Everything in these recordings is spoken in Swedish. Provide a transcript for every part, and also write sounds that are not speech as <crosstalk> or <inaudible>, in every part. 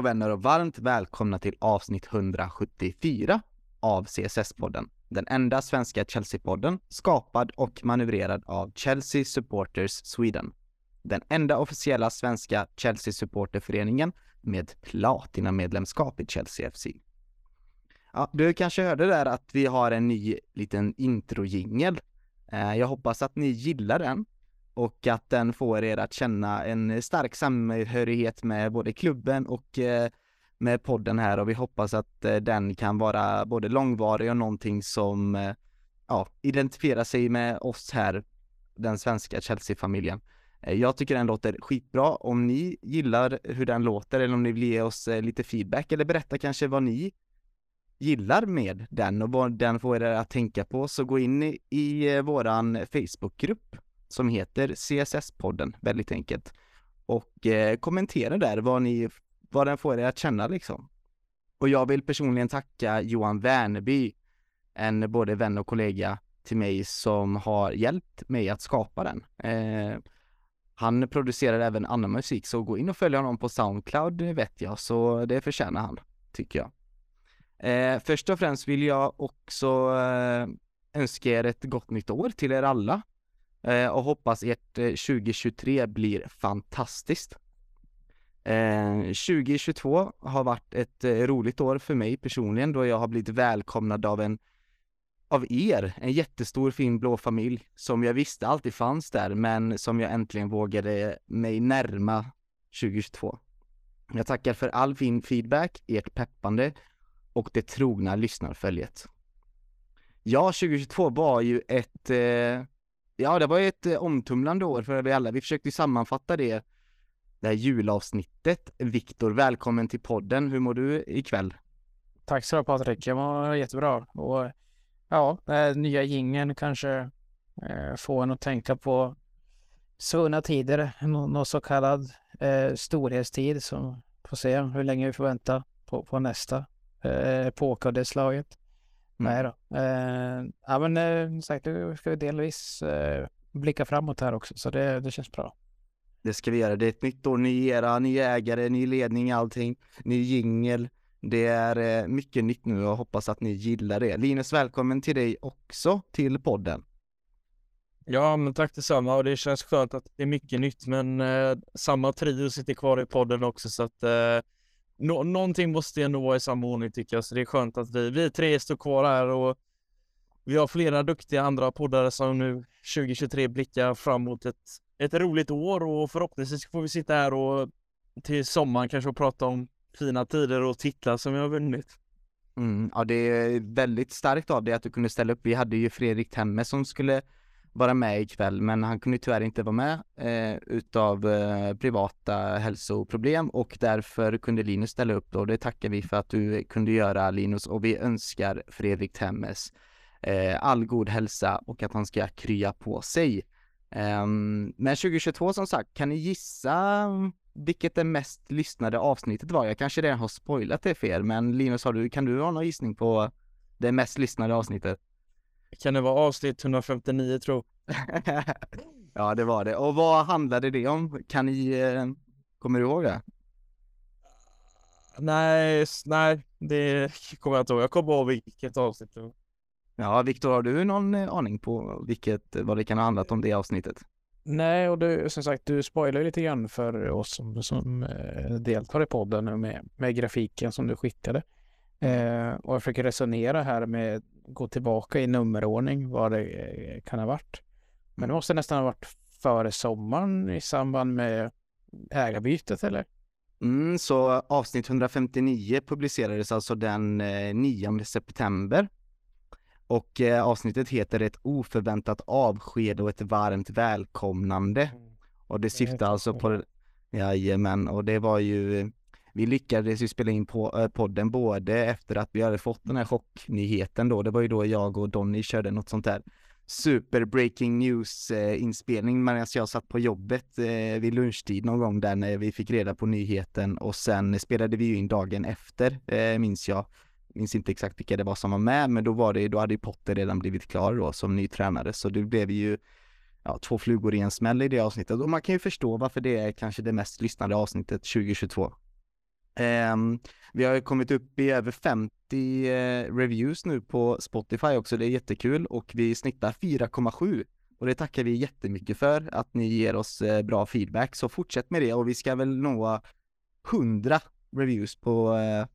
och vänner och varmt välkomna till avsnitt 174 av CSS-podden. Den enda svenska Chelsea-podden skapad och manövrerad av Chelsea Supporters Sweden. Den enda officiella svenska Chelsea-supporterföreningen med platinamedlemskap i Chelsea FC. Ja, du kanske hörde där att vi har en ny liten introjingel. Eh, jag hoppas att ni gillar den och att den får er att känna en stark samhörighet med både klubben och eh, med podden här och vi hoppas att eh, den kan vara både långvarig och någonting som eh, ja, identifierar sig med oss här, den svenska Chelsea-familjen. Jag tycker den låter skitbra. Om ni gillar hur den låter eller om ni vill ge oss lite feedback eller berätta kanske vad ni gillar med den och vad den får er att tänka på så gå in i, i våran Facebookgrupp som heter CSS-podden, väldigt enkelt. Och eh, kommentera där vad ni, vad den får er att känna liksom. Och jag vill personligen tacka Johan Werneby, en både vän och kollega till mig som har hjälpt mig att skapa den. Eh, han producerar även annan musik, så gå in och följ honom på Soundcloud vet jag, så det förtjänar han, tycker jag. Eh, först och främst vill jag också eh, önska er ett gott nytt år till er alla. Eh, och hoppas ert eh, 2023 blir fantastiskt. Eh, 2022 har varit ett eh, roligt år för mig personligen då jag har blivit välkomnad av en av er, en jättestor fin blå familj som jag visste alltid fanns där men som jag äntligen vågade mig närma 2022. Jag tackar för all fin feedback, ert peppande och det trogna lyssnarföljet. Ja, 2022 var ju ett eh, Ja, det var ju ett eh, omtumlande år för vi alla. Vi försökte sammanfatta det, det här julavsnittet. Viktor, välkommen till podden. Hur mår du ikväll? Tack så du Patrik. Jag mår jättebra. Och ja, eh, nya gingen kanske eh, får en att tänka på svunna tider, någon så kallad eh, storhetstid som får se hur länge vi får vänta på, på nästa eh, epok av det slaget. Mm. Nej då. Eh, ja men eh, sagt, nu ska vi delvis eh, blicka framåt här också, så det, det känns bra. Det ska vi göra. Det är ett nytt år, ny era, ny ägare, ny ledning, allting, ny jingel. Det är eh, mycket nytt nu och hoppas att ni gillar det. Linus, välkommen till dig också till podden. Ja, men tack detsamma och det känns skönt att det är mycket nytt, men eh, samma trio sitter kvar i podden också så att eh, nå någonting måste ändå vara i samma ordning tycker jag, så det är skönt att vi, vi tre står kvar här och vi har flera duktiga andra poddare som nu 2023 blickar fram mot ett, ett roligt år och förhoppningsvis får vi sitta här och till sommaren kanske och prata om fina tider och titlar som vi har vunnit. Mm, ja, det är väldigt starkt av dig att du kunde ställa upp. Vi hade ju Fredrik Temme som skulle vara med ikväll, men han kunde tyvärr inte vara med eh, utav eh, privata hälsoproblem och därför kunde Linus ställa upp då. Det tackar vi för att du kunde göra Linus och vi önskar Fredrik Temmes eh, all god hälsa och att han ska krya på sig. Ehm, men 2022 som sagt, kan ni gissa mm, vilket det mest lyssnade avsnittet var? Jag kanske redan har spoilat det för er, men Linus, har du, kan du ha någon gissning på det mest lyssnade avsnittet? Kan det vara avsnitt 159 tro? <laughs> ja, det var det. Och vad handlade det om? Kan ni, eh, kommer du ihåg det? Nej, nej, det kommer jag inte ihåg. Jag kommer ihåg vilket avsnitt det var. Ja, Viktor, har du någon eh, aning på vilket, vad det kan ha handlat om det avsnittet? Nej, och du, som sagt, du spoilar lite grann för oss som, som eh, deltar i podden med, med grafiken som du skickade. Eh, och jag försöker resonera här med gå tillbaka i nummerordning vad det eh, kan ha varit. Men det måste nästan ha varit före sommaren i samband med ägarbytet eller? Mm, så avsnitt 159 publicerades alltså den eh, 9 september. Och eh, avsnittet heter Ett oförväntat avsked och ett varmt välkomnande. Mm. Och det syftar alltså på, jajamän, och det var ju vi lyckades ju spela in på eh, podden både efter att vi hade fått den här chocknyheten då, det var ju då jag och Donny körde något sånt där super breaking news-inspelning eh, medan jag satt på jobbet eh, vid lunchtid någon gång där när vi fick reda på nyheten och sen spelade vi ju in dagen efter minns jag. Minns inte exakt vilka det var som var med men då var det, då hade ju Potter redan blivit klar då som ny tränare så det blev ju ja, två flugor i en smäll i det avsnittet och man kan ju förstå varför det är kanske det mest lyssnade avsnittet 2022. Ehm, vi har kommit upp i över 50 eh, reviews nu på Spotify också, det är jättekul och vi snittar 4,7 och det tackar vi jättemycket för att ni ger oss eh, bra feedback så fortsätt med det och vi ska väl nå 100 reviews på eh,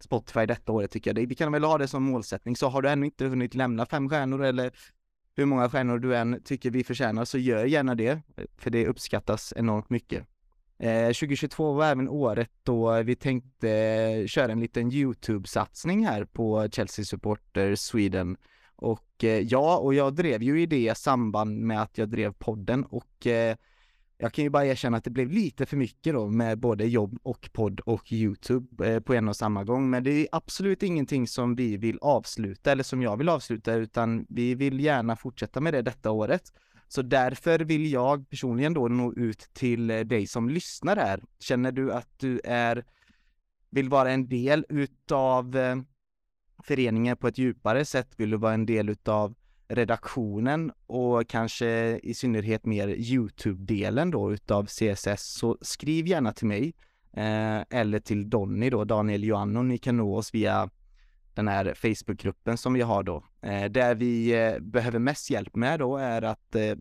Spotify detta året tycker jag. Vi kan väl ha det som målsättning så har du ännu inte hunnit lämna fem stjärnor eller hur många stjärnor du än tycker vi förtjänar så gör gärna det, för det uppskattas enormt mycket. Eh, 2022 var även året då vi tänkte köra en liten YouTube-satsning här på Chelsea Supporter Sweden. Och eh, ja, och jag drev ju i det samband med att jag drev podden och eh, jag kan ju bara erkänna att det blev lite för mycket då med både jobb och podd och YouTube på en och samma gång. Men det är absolut ingenting som vi vill avsluta eller som jag vill avsluta utan vi vill gärna fortsätta med det detta året. Så därför vill jag personligen då nå ut till eh, dig som lyssnar här. Känner du att du är, vill vara en del utav eh, föreningen på ett djupare sätt? Vill du vara en del utav redaktionen och kanske i synnerhet mer Youtube-delen då utav CSS så skriv gärna till mig eh, eller till Donny då, Daniel Joanno. Ni kan nå oss via den här Facebookgruppen som vi har då. Eh, där vi eh, behöver mest hjälp med då är att eh,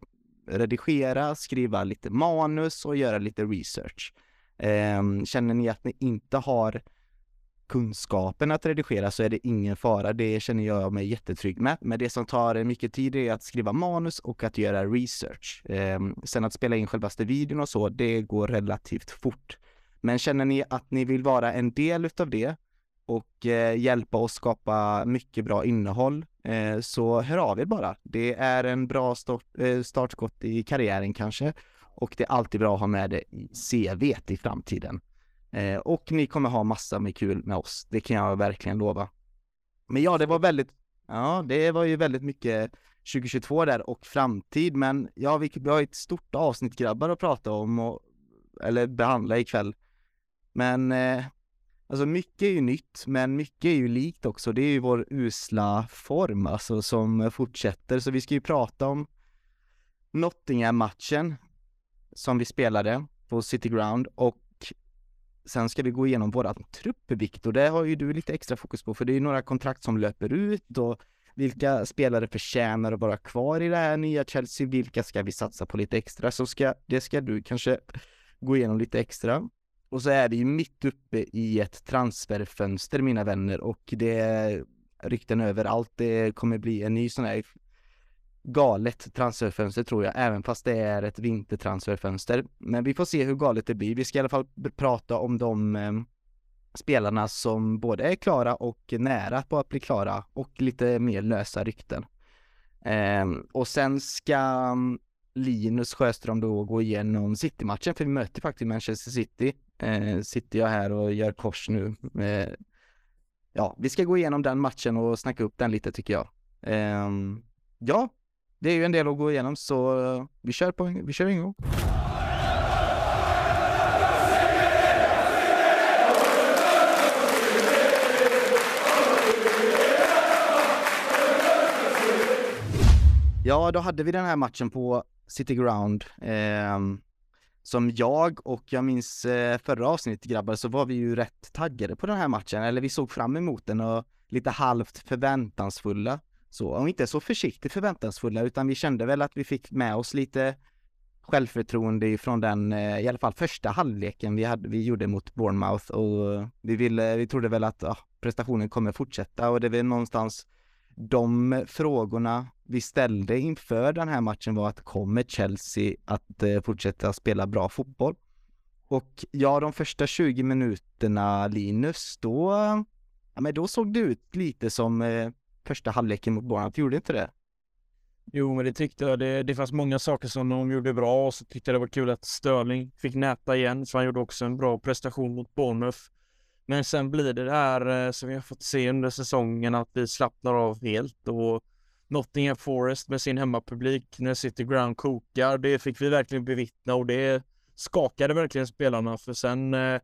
redigera, skriva lite manus och göra lite research. Eh, känner ni att ni inte har kunskapen att redigera så är det ingen fara. Det känner jag mig jättetrygg med. Men det som tar mycket tid är att skriva manus och att göra research. Eh, sen att spela in självaste videon och så, det går relativt fort. Men känner ni att ni vill vara en del utav det och eh, hjälpa oss skapa mycket bra innehåll eh, så hör av er bara. Det är en bra start, eh, startskott i karriären kanske och det är alltid bra att ha med det i CV i framtiden. Eh, och ni kommer ha massa med kul med oss, det kan jag verkligen lova. Men ja, det var väldigt, ja, det var ju väldigt mycket 2022 där och framtid, men ja, vi, vi har ett stort avsnitt grabbar att prata om och, eller behandla ikväll. Men eh, Alltså mycket är ju nytt, men mycket är ju likt också. Det är ju vår usla form alltså som fortsätter. Så vi ska ju prata om Nottingham-matchen som vi spelade på City Ground och sen ska vi gå igenom våran trupp, Viktor. Det har ju du lite extra fokus på, för det är ju några kontrakt som löper ut och vilka spelare förtjänar att vara kvar i det här nya Chelsea? Vilka ska vi satsa på lite extra? Så ska, det ska du kanske gå igenom lite extra. Och så är det ju mitt uppe i ett transferfönster mina vänner och det är rykten överallt. Det kommer bli en ny sån här galet transferfönster tror jag, även fast det är ett vintertransferfönster. Men vi får se hur galet det blir. Vi ska i alla fall prata om de eh, spelarna som både är klara och nära på att bli klara och lite mer lösa rykten. Eh, och sen ska mm, Linus Sjöström då gå igenom City-matchen, för vi möter faktiskt Manchester City. Eh, sitter jag här och gör kors nu. Eh, ja, vi ska gå igenom den matchen och snacka upp den lite tycker jag. Eh, ja, det är ju en del att gå igenom så vi kör på, vi kör igång. Ja, då hade vi den här matchen på City Ground. Eh, som jag och jag minns eh, förra avsnittet grabbar så var vi ju rätt taggade på den här matchen, eller vi såg fram emot den och lite halvt förväntansfulla. Så, och inte så försiktigt förväntansfulla utan vi kände väl att vi fick med oss lite självförtroende ifrån den, eh, i alla fall första halvleken vi, hade, vi gjorde mot Bournemouth och vi ville, vi trodde väl att ja, prestationen kommer fortsätta och det är väl någonstans de frågorna vi ställde inför den här matchen var att kommer Chelsea att eh, fortsätta spela bra fotboll? Och ja, de första 20 minuterna Linus, då, ja, men då såg det ut lite som eh, första halvleken mot Bournemouth, gjorde inte det? Jo, men det tyckte jag. Det, det fanns många saker som de gjorde bra och så tyckte jag det var kul att Störling fick näta igen, så han gjorde också en bra prestation mot Bournemouth. Men sen blir det det här eh, som vi har fått se under säsongen att vi slappnar av helt och Nottingham Forest med sin hemmapublik när City Ground kokar. Det fick vi verkligen bevittna och det skakade verkligen spelarna för sen eh,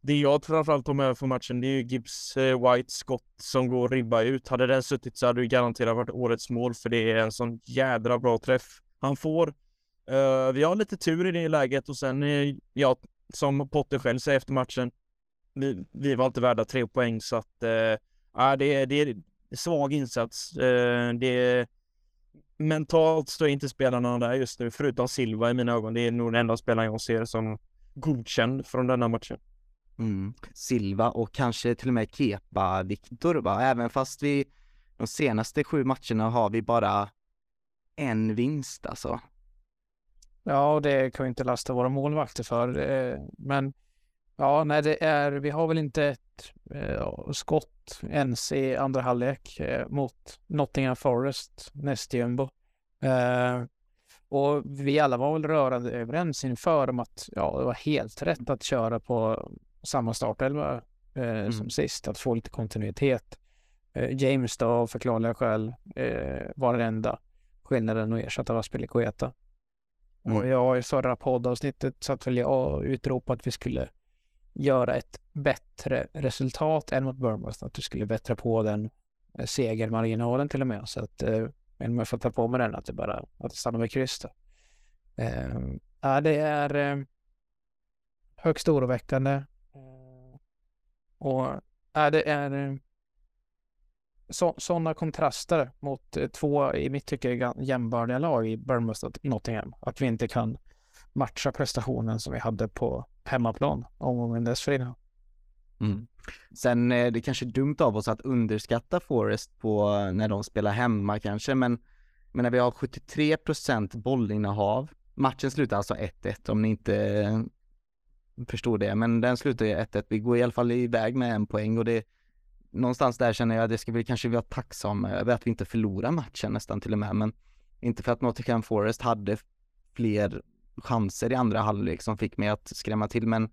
det jag framförallt tar med för matchen det är ju Gibbs eh, White skott som går ribba ut. Hade den suttit så hade det garanterat varit årets mål för det är en sån jädra bra träff han får. Uh, vi har lite tur i det läget och sen, ja, som Potter själv säger efter matchen, vi, vi var inte värda tre poäng så att äh, det, det är svag insats. Äh, det mentalt står inte spelarna där just nu, förutom Silva i mina ögon. Det är nog den enda spelaren jag ser som godkänd från denna matchen. Mm. Silva och kanske till och med Kepa Viktor va, även fast vi de senaste sju matcherna har vi bara en vinst alltså. Ja, det kan vi inte lasta våra målvakter för. Eh, men ja, nej, det är, vi har väl inte ett eh, skott ens i andra halvlek eh, mot Nottingham Forest, näst jumbo. Och vi alla var väl rörande överens inför om att ja, det var helt rätt att köra på samma startelva eh, mm. som sist, att få lite kontinuitet. Eh, James då av förklarliga skäl eh, var den enda skillnaden och ersatta Aspelikueta. Mm. Och jag i förra poddavsnittet satt väl jag och utropade att vi skulle göra ett bättre resultat än mot Bournemouth, att du skulle bättra på den eh, segermarginalen till och med. Så att eh, om jag får ta på mig den, att det bara att det stannar med kryss då. Eh, ja, det är eh, högst oroväckande. Och ja, det är eh, sådana kontraster mot eh, två, i mitt tycke, jämbördiga lag i Bournemouth och Nottingham. Att vi inte kan matcha prestationen som vi hade på hemmaplan omgången dessförinnan. Mm. Sen eh, är det kanske dumt av oss att underskatta Forest på eh, när de spelar hemma kanske, men, men när vi har 73% bollinnehav, matchen slutar alltså 1-1 om ni inte eh, förstår det, men den slutar ju 1-1. Vi går i alla fall iväg med en poäng och det någonstans där känner jag att det ska vi kanske vara tacksamma över att vi inte förlorar matchen nästan till och med, men inte för att Nottingham Forest hade fler chanser i andra halvlek som fick mig att skrämma till, men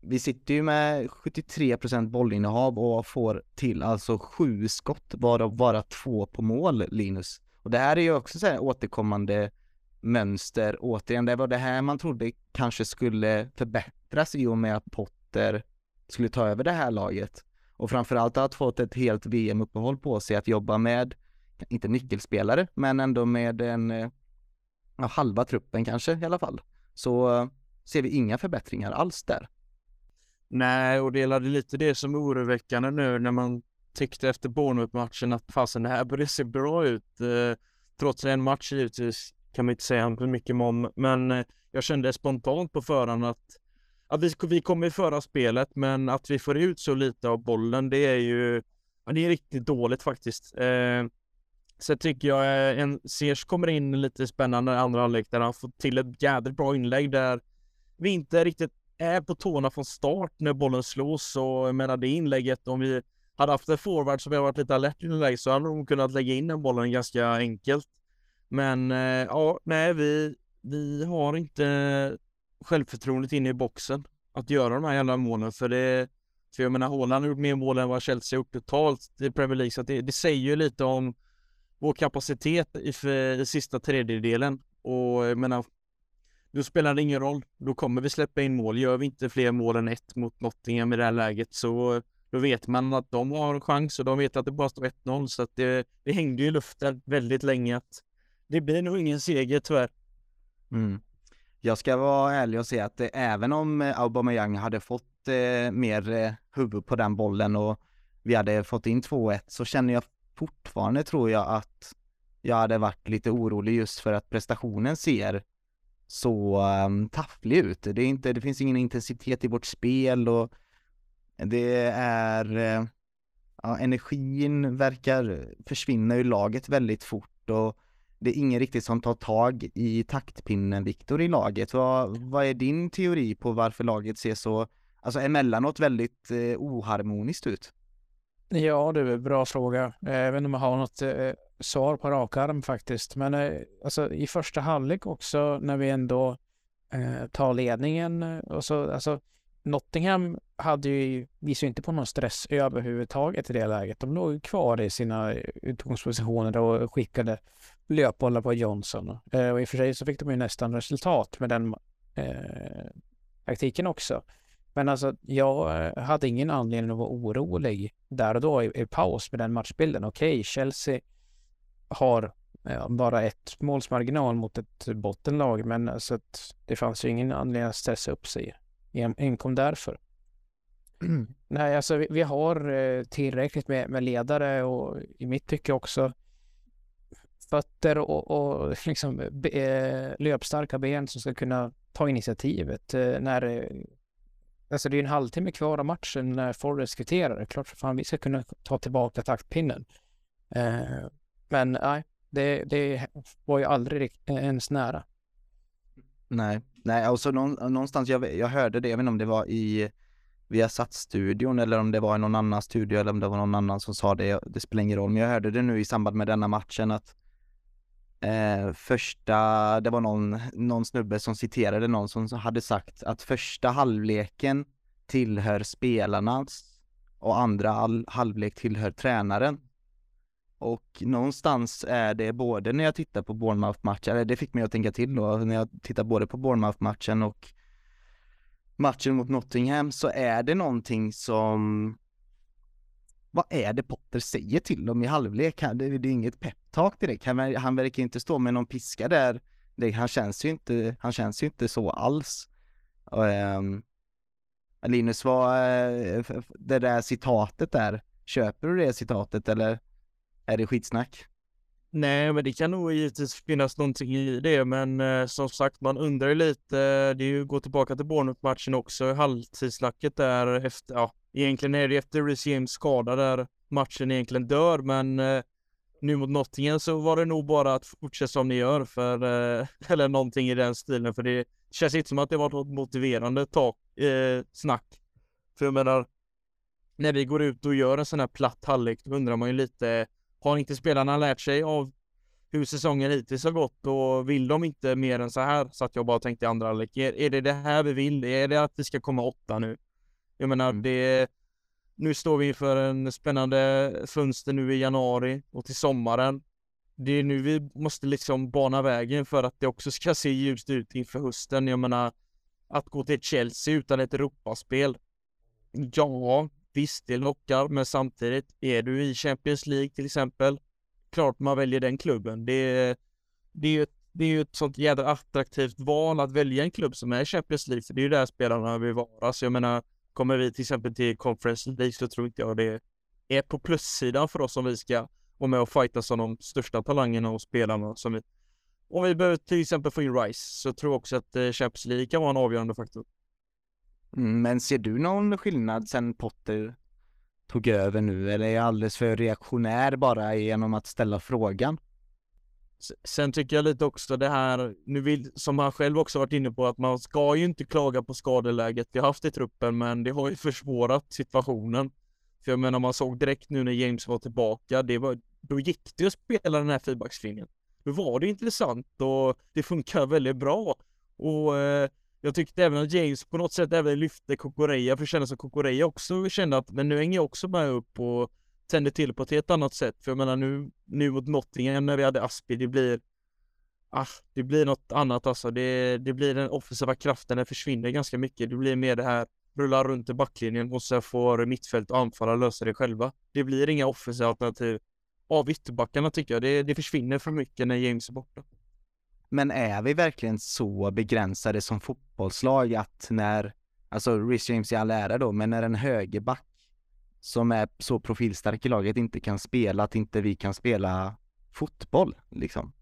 vi sitter ju med 73% bollinnehav och får till alltså sju skott, varav bara två på mål, Linus. Och det här är ju också så här återkommande mönster, återigen, det var det här man trodde kanske skulle förbättras i och med att Potter skulle ta över det här laget. Och framförallt att fått ett helt VM-uppehåll på sig att jobba med, inte nyckelspelare, men ändå med en, eh, ja, halva truppen kanske i alla fall. Så eh, ser vi inga förbättringar alls där. Nej, och det är lite det som är oroväckande nu när man tyckte efter Bournemouth-matchen att fasen det här börjar se bra ut. Eh, trots en match givetvis kan man inte säga för mycket om, men eh, jag kände spontant på förhand att, att vi, vi kommer föra spelet, men att vi får ut så lite av bollen, det är ju ja, det är riktigt dåligt faktiskt. Eh, Sen tycker jag eh, en Sears kommer in lite spännande i andra halvlek där han får till ett jädrigt bra inlägg där vi inte riktigt är på tårna från start när bollen slås och jag menar det inlägget om vi hade haft en forward som har varit lite alert i läget så hade de kunnat lägga in den bollen ganska enkelt. Men eh, ja, nej, vi, vi har inte självförtroendet inne i boxen att göra de här jävla målen för det för jag menar Haaland har gjort mer mål än vad Chelsea har gjort totalt i Premier League så det, det, säger ju lite om vår kapacitet i, för, i sista tredjedelen och eh, jag menar då spelar det ingen roll. Då kommer vi släppa in mål. Gör vi inte fler mål än ett mot Nottingham i det här läget så eh, då vet man att de har en chans och de vet att det bara står 1-0 så att det, det hängde ju i luften väldigt länge att det blir nog ingen seger tyvärr. Mm. Jag ska vara ärlig och säga att eh, även om eh, Aubameyang hade fått eh, mer eh, huvud på den bollen och vi hade fått in 2-1 så känner jag fortfarande tror jag att jag hade varit lite orolig just för att prestationen ser så um, tafflig ut. Det, är inte, det finns ingen intensitet i vårt spel och det är, uh, ja, energin verkar försvinna ur laget väldigt fort och det är ingen riktigt som tar tag i taktpinnen, Viktor, i laget. Vad, vad är din teori på varför laget ser så, alltså emellanåt väldigt eh, oharmoniskt ut? Ja, det är en bra fråga. Eh, jag vet inte om jag har något eh, svar på rak arm faktiskt. Men eh, alltså, i första halvlek också när vi ändå eh, tar ledningen eh, och så, alltså Nottingham hade ju, visade ju inte på någon stress överhuvudtaget i det läget. De låg kvar i sina eh, utgångspositioner och skickade löpbollar på Johnson. Eh, och i och för sig så fick de ju nästan resultat med den eh, taktiken också. Men alltså, jag eh, hade ingen anledning att vara orolig där och då i, i paus med den matchbilden. Okej, okay, Chelsea har ja, bara ett målsmarginal mot ett bottenlag, men alltså att det fanns ju ingen anledning att stressa upp sig enkom därför. <clears throat> Nej, alltså vi, vi har eh, tillräckligt med, med ledare och i mitt tycke också fötter och, och liksom be, eh, löpstarka ben som ska kunna ta initiativet. Eh, när, alltså det är en halvtimme kvar av matchen när Forrest kvitterar. Klart för fan vi ska kunna ta tillbaka taktpinnen. Eh, men nej, det, det var ju aldrig eh, ens nära. Nej, nej, och så någonstans, jag, jag hörde det, jag vet inte om det var i Viasat-studion eller om det var i någon annan studio eller om det var någon annan som sa det, det spelar ingen roll, men jag hörde det nu i samband med denna matchen att eh, första, det var någon, någon snubbe som citerade någon som hade sagt att första halvleken tillhör spelarnas och andra halvlek tillhör tränaren. Och någonstans är det både när jag tittar på Bournemouth-matchen, eller det fick mig att tänka till då, när jag tittar både på Bournemouth-matchen och matchen mot Nottingham så är det någonting som vad är det Potter säger till dem i halvlek? Det är inget peptalk direkt. Han, han verkar inte stå med någon piska där. Det, han känns ju inte, han känns ju inte så alls. Um, Linus, vad, eh, det där citatet där, köper du det citatet eller är det skitsnack? Nej, men det kan nog givetvis finnas någonting i det, men eh, som sagt, man undrar ju lite. Det är ju gå tillbaka till Bournemouth-matchen också, halvtidslacket där efter, ja, egentligen är det efter Reece James skada där matchen egentligen dör, men eh, nu mot Nottingham så var det nog bara att fortsätta som ni gör, för, eh, <laughs> eller någonting i den stilen, för det känns inte som att det var något motiverande tak, eh, snack. För jag menar, när vi går ut och gör en sån här platt halvlek, då undrar man ju lite har inte spelarna lärt sig av hur säsongen hittills har gått och vill de inte mer än så här? Så att jag bara tänkte i andra halvlek, är, är det det här vi vill? Är det att vi ska komma åtta nu? Jag menar, mm. det nu står vi inför en spännande fönster nu i januari och till sommaren. Det är nu vi måste liksom bana vägen för att det också ska se ljust ut inför hösten. Jag menar, att gå till Chelsea utan ett Europaspel. Ja, Visst, det lockar, men samtidigt är du i Champions League till exempel. Klart man väljer den klubben. Det är, det är ju det är ett sånt jädra attraktivt val att välja en klubb som är Champions League, för det är ju där spelarna vill vara. Så jag menar, kommer vi till exempel till Conference League så tror inte jag det är på plussidan för oss om vi ska vara med och fighta som de största talangerna och spelarna som vi om vi behöver till exempel få in Rice så tror jag också att eh, Champions League kan vara en avgörande faktor. Mm, men ser du någon skillnad sen Potter tog över nu eller är jag alldeles för reaktionär bara genom att ställa frågan? Sen tycker jag lite också det här, nu vill, som han själv också varit inne på, att man ska ju inte klaga på skadeläget vi haft i truppen, men det har ju försvårat situationen. För jag menar, man såg direkt nu när James var tillbaka, det var, då gick det att spela den här fyrbackslinjen. Då var det intressant och det funkar väldigt bra. Och eh, jag tyckte även att James på något sätt även lyfte Kokoreja, för det kändes som Kokoreya också kände att, men nu hänger jag också med upp och tänder till på ett helt annat sätt. För jag menar nu, nu mot Nottingham när vi hade Aspi, det blir, ah, det blir något annat alltså. Det, det blir den offensiva kraften, den försvinner ganska mycket. Det blir mer det här rulla runt i backlinjen och sen får mittfält och anfallare lösa det själva. Det blir inga offensiva alternativ av ytterbackarna tycker jag. Det, det försvinner för mycket när James är borta. Men är vi verkligen så begränsade som fotbollslag att när, alltså Rhys James i all ära då, men när en högerback som är så profilstark i laget inte kan spela, att inte vi kan spela fotboll liksom?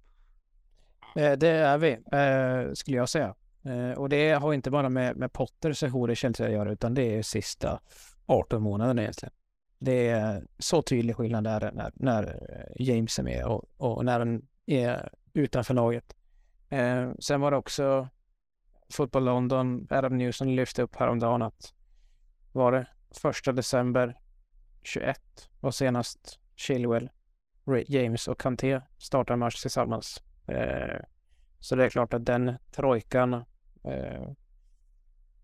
Eh, det är vi, eh, skulle jag säga. Eh, och det har inte bara med, med Potters sejour i Chelsea att göra, utan det är sista 18 månaderna egentligen. Det är så tydlig skillnad där när, när James är med och, och när han är utanför laget. Sen var det också Fotboll London, Adam Newson lyfte upp häromdagen att var det första december 21 var senast Chilwell, James och Kanté startade match tillsammans. Eh, så det är klart att den trojkan eh,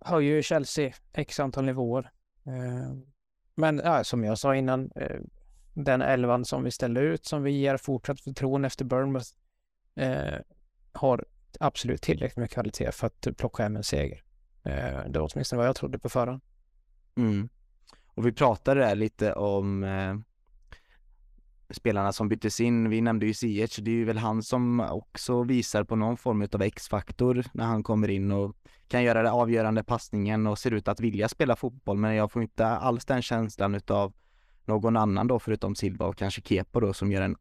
höjer ju Chelsea x antal nivåer. Eh, men ja, som jag sa innan, eh, den elvan som vi ställde ut som vi ger fortsatt förtroende efter Bournemouth eh, har absolut tillräckligt med kvalitet för att plocka hem en seger. Eh, det var åtminstone vad jag trodde på förhand. Mm. Och vi pratade där lite om eh, spelarna som byttes in, vi nämnde ju Ziyech, det är ju väl han som också visar på någon form av X-faktor när han kommer in och kan göra den avgörande passningen och ser ut att vilja spela fotboll, men jag får inte alls den känslan utav någon annan då förutom Silva och kanske Kepa då som gör en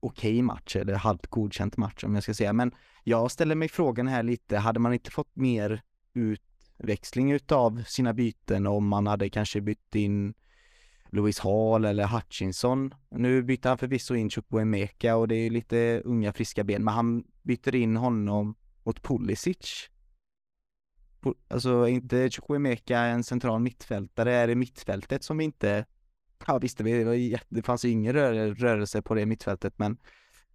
okej okay match eller halvt godkänt match om jag ska säga. Men jag ställer mig frågan här lite, hade man inte fått mer ut utväxling utav sina byten om man hade kanske bytt in Louis Hall eller Hutchinson. Nu byter han förvisso in Chukwuemeka och det är lite unga friska ben, men han byter in honom mot Pulisic. Alltså är inte Chukwuemeka en central mittfältare? Är det mittfältet som inte Ja visst, det, var, det fanns ju ingen rör, rörelse på det mittfältet men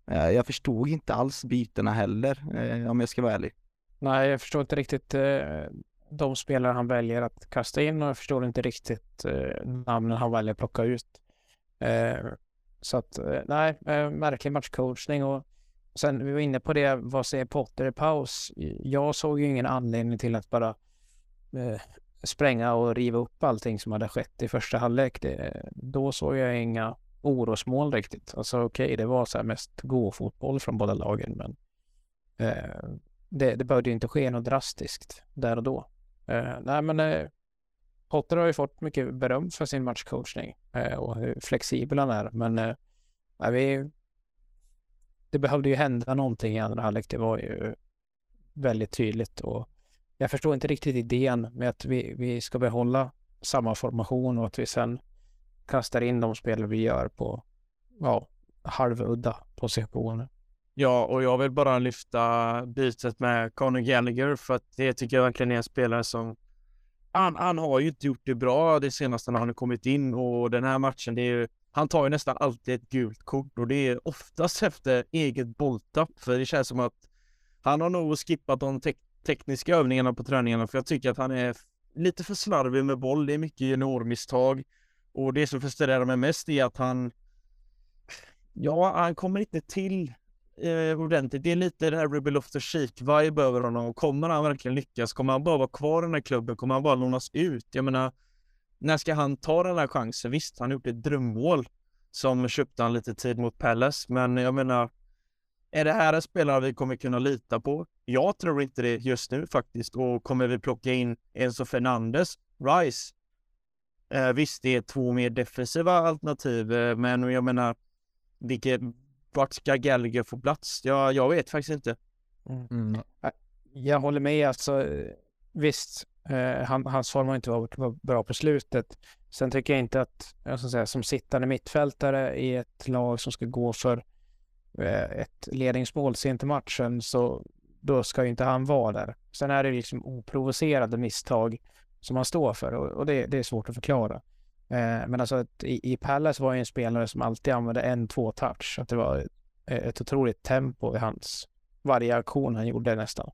eh, jag förstod inte alls bytena heller eh, om jag ska vara ärlig. Nej, jag förstår inte riktigt eh, de spelare han väljer att kasta in och jag förstår inte riktigt eh, namnen han väljer att plocka ut. Eh, så att eh, nej, eh, märklig matchcoachning och sen vi var inne på det, vad säger Potter i paus? Jag såg ju ingen anledning till att bara eh, spränga och riva upp allting som hade skett i första halvlek. Det, då såg jag inga orosmål riktigt. Alltså okej, okay, det var så här mest gå-fotboll från båda lagen, men eh, det, det behövde ju inte ske något drastiskt där och då. Eh, nej, men eh, Potter har ju fått mycket beröm för sin matchcoachning eh, och hur flexibel han är, men eh, vi, det behövde ju hända någonting i andra halvlek. Det var ju väldigt tydligt och jag förstår inte riktigt idén med att vi, vi ska behålla samma formation och att vi sen kastar in de spel vi gör på ja, halvudda positioner. Ja, och jag vill bara lyfta bytet med Conor Gallagher för att det tycker jag verkligen är en spelare som han, han har ju inte gjort det bra det senaste när han har kommit in och den här matchen, det är ju, han tar ju nästan alltid ett gult kort och det är oftast efter eget bolltapp för det känns som att han har nog skippat de te tekniska övningarna på träningarna för jag tycker att han är lite för slarvig med boll. Det är mycket juniormisstag och det som frustrerar mig mest är att han Ja, han kommer inte till eh, ordentligt. Det är lite det här Ruby Loftus-Cheek-vibe över honom. Kommer han verkligen lyckas? Kommer han bara vara kvar i den här klubben? Kommer han bara lånas ut? Jag menar, när ska han ta den här chansen? Visst, han har gjort ett drömmål som köpte han lite tid mot Palace, men jag menar, är det här en spelare vi kommer kunna lita på? Jag tror inte det just nu faktiskt. Och kommer vi plocka in Enzo Fernandes, Rice? Eh, visst, det är två mer defensiva alternativ, eh, men jag menar, vilket, vart ska Gallagher få plats? Jag, jag vet faktiskt inte. Mm. mm. Jag håller med, alltså visst, eh, han, hans form har inte varit bra på slutet. Sen tycker jag inte att, jag ska säga, som sittande mittfältare i ett lag som ska gå för Eh, ett ledningsmål sent i matchen så då ska ju inte han vara där. Sen är det liksom oprovocerade misstag som han står för och, och det, det, är svårt att förklara. Eh, men alltså att i, i Palace var ju en spelare som alltid använde en, två touch. Att det var eh, ett, otroligt tempo i hans varje aktion han gjorde nästan.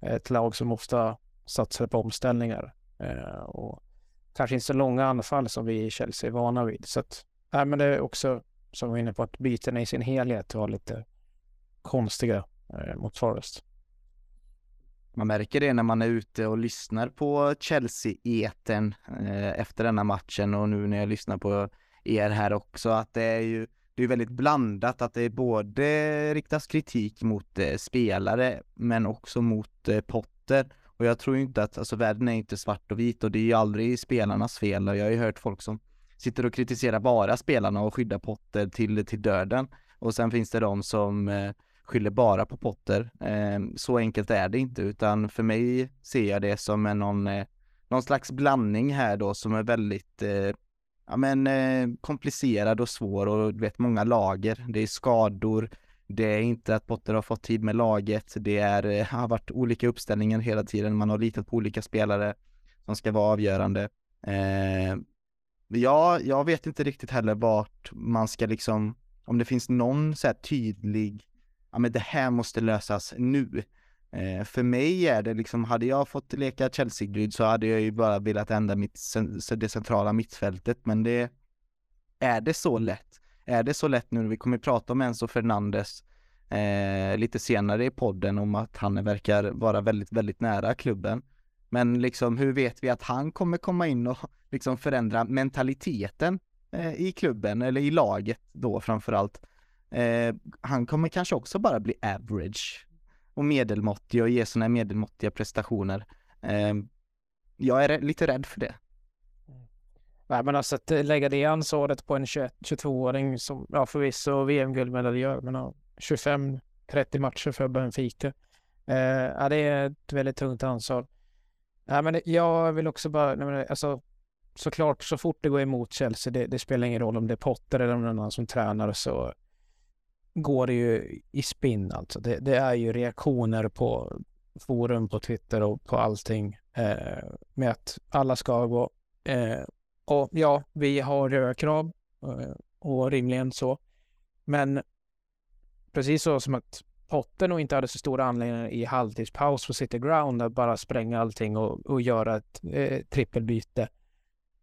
Ett lag som ofta satsade på omställningar eh, och kanske inte så långa anfall som vi i Chelsea är vana vid. Så att, nej, men det är också som vi var inne på att bytena i sin helhet var lite konstiga mot Forest. Man märker det när man är ute och lyssnar på Chelsea-eten eh, efter denna matchen och nu när jag lyssnar på er här också att det är ju det är väldigt blandat att det både riktas kritik mot eh, spelare men också mot eh, Potter och jag tror inte att, alltså världen är inte svart och vit och det är ju aldrig spelarnas fel och jag har ju hört folk som sitter och kritiserar bara spelarna och skyddar Potter till, till döden. Och sen finns det de som eh, skyller bara på Potter. Eh, så enkelt är det inte, utan för mig ser jag det som en någon, eh, någon slags blandning här då som är väldigt eh, ja, men, eh, komplicerad och svår och du vet många lager. Det är skador, det är inte att Potter har fått tid med laget, det är, eh, har varit olika uppställningar hela tiden, man har litat på olika spelare som ska vara avgörande. Eh, Ja, jag vet inte riktigt heller vart man ska liksom, om det finns någon så här tydlig, ja men det här måste lösas nu. Eh, för mig är det liksom, hade jag fått leka Chelsea-gud så hade jag ju bara velat ändra mitt, det centrala mittfältet, men det, är det så lätt? Är det så lätt nu? Vi kommer prata om Enzo Fernandes eh, lite senare i podden om att han verkar vara väldigt, väldigt nära klubben. Men liksom hur vet vi att han kommer komma in och liksom förändra mentaliteten eh, i klubben eller i laget då framförallt. Eh, han kommer kanske också bara bli average och medelmåttig och ge sådana medelmåttiga prestationer. Eh, jag är lite rädd för det. Mm. Nej, men alltså att eh, lägga det ansvaret på en 22-åring som, ja förvisso VM-guldmedaljör, men har 25-30 matcher för Benfica. Eh, ja, det är ett väldigt tungt ansvar. Nej, men jag vill också bara, nej, men alltså såklart så fort det går emot Chelsea, det, det, spelar ingen roll om det är Potter eller någon annan som tränar så går det ju i spinn alltså. Det, det är ju reaktioner på forum, på Twitter och på allting eh, med att alla ska gå. Eh, och ja, vi har höga krav eh, och rimligen så. Men precis så som att Potter nog inte hade så stora anledningar i halvtidspaus på City Ground att bara spränga allting och, och göra ett eh, trippelbyte.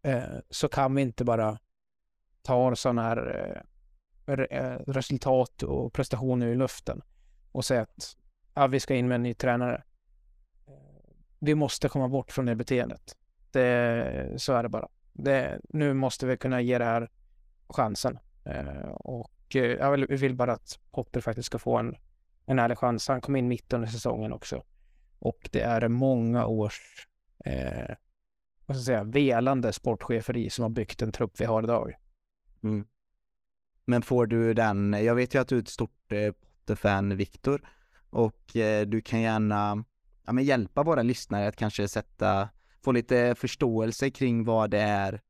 Eh, så kan vi inte bara ta sådana här eh, Eh, resultat och prestationer i luften och säga att ja, vi ska in med en ny tränare. Eh, vi måste komma bort från det beteendet. Det, så är det bara. Det, nu måste vi kunna ge det här chansen. Eh, och jag vill, vill, bara att Potter faktiskt ska få en, en ärlig chans. Han kom in mitt under säsongen också. Och det är många års eh, vad ska jag säga, velande sportcheferi som har byggt den trupp vi har idag. Mm. Men får du den, jag vet ju att du är ett stort eh, Potter-fan Viktor och eh, du kan gärna ja, men hjälpa våra lyssnare att kanske sätta få lite förståelse kring vad det är.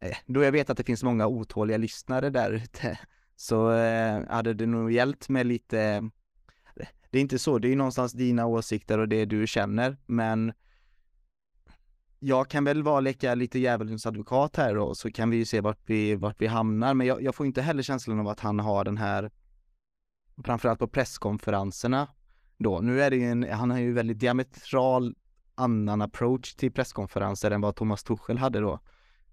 Eh, då jag vet att det finns många otåliga lyssnare där ute, <laughs> så eh, hade det nog hjälpt med lite, eh, det är inte så, det är ju någonstans dina åsikter och det du känner, men jag kan väl vara leka lite djävulens advokat här då, så kan vi ju se vart vi, vart vi hamnar, men jag, jag får inte heller känslan av att han har den här, framförallt på presskonferenserna då, nu är det ju en, han har ju väldigt diametral annan approach till presskonferenser än vad Thomas Tuchel hade då.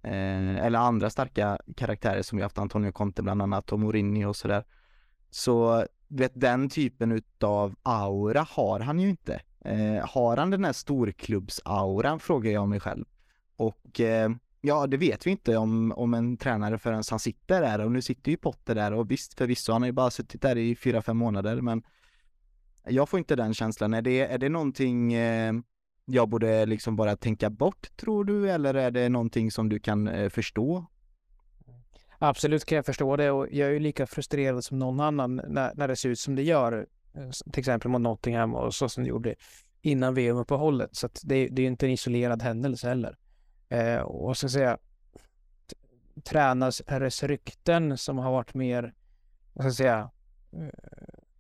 Eh, eller andra starka karaktärer som vi haft, Antonio Conte bland annat och Mourinho och sådär. Så du vet, den typen utav aura har han ju inte. Eh, har han den här storklubbsauran frågar jag mig själv. Och eh, ja, det vet vi inte om, om en tränare förrän han sitter där och nu sitter ju Potter där och visst förvisso, han har ju bara suttit där i fyra, fem månader men jag får inte den känslan. Är det, är det någonting eh, jag borde liksom bara tänka bort tror du eller är det någonting som du kan eh, förstå? Absolut kan jag förstå det och jag är ju lika frustrerad som någon annan när, när det ser ut som det gör. Eh, till exempel mot Nottingham och så som de gjorde innan VM-uppehållet. Så att det, det är inte en isolerad händelse heller. Eh, och så att säga tränares rykten som har varit mer, vad ska jag säga, eh,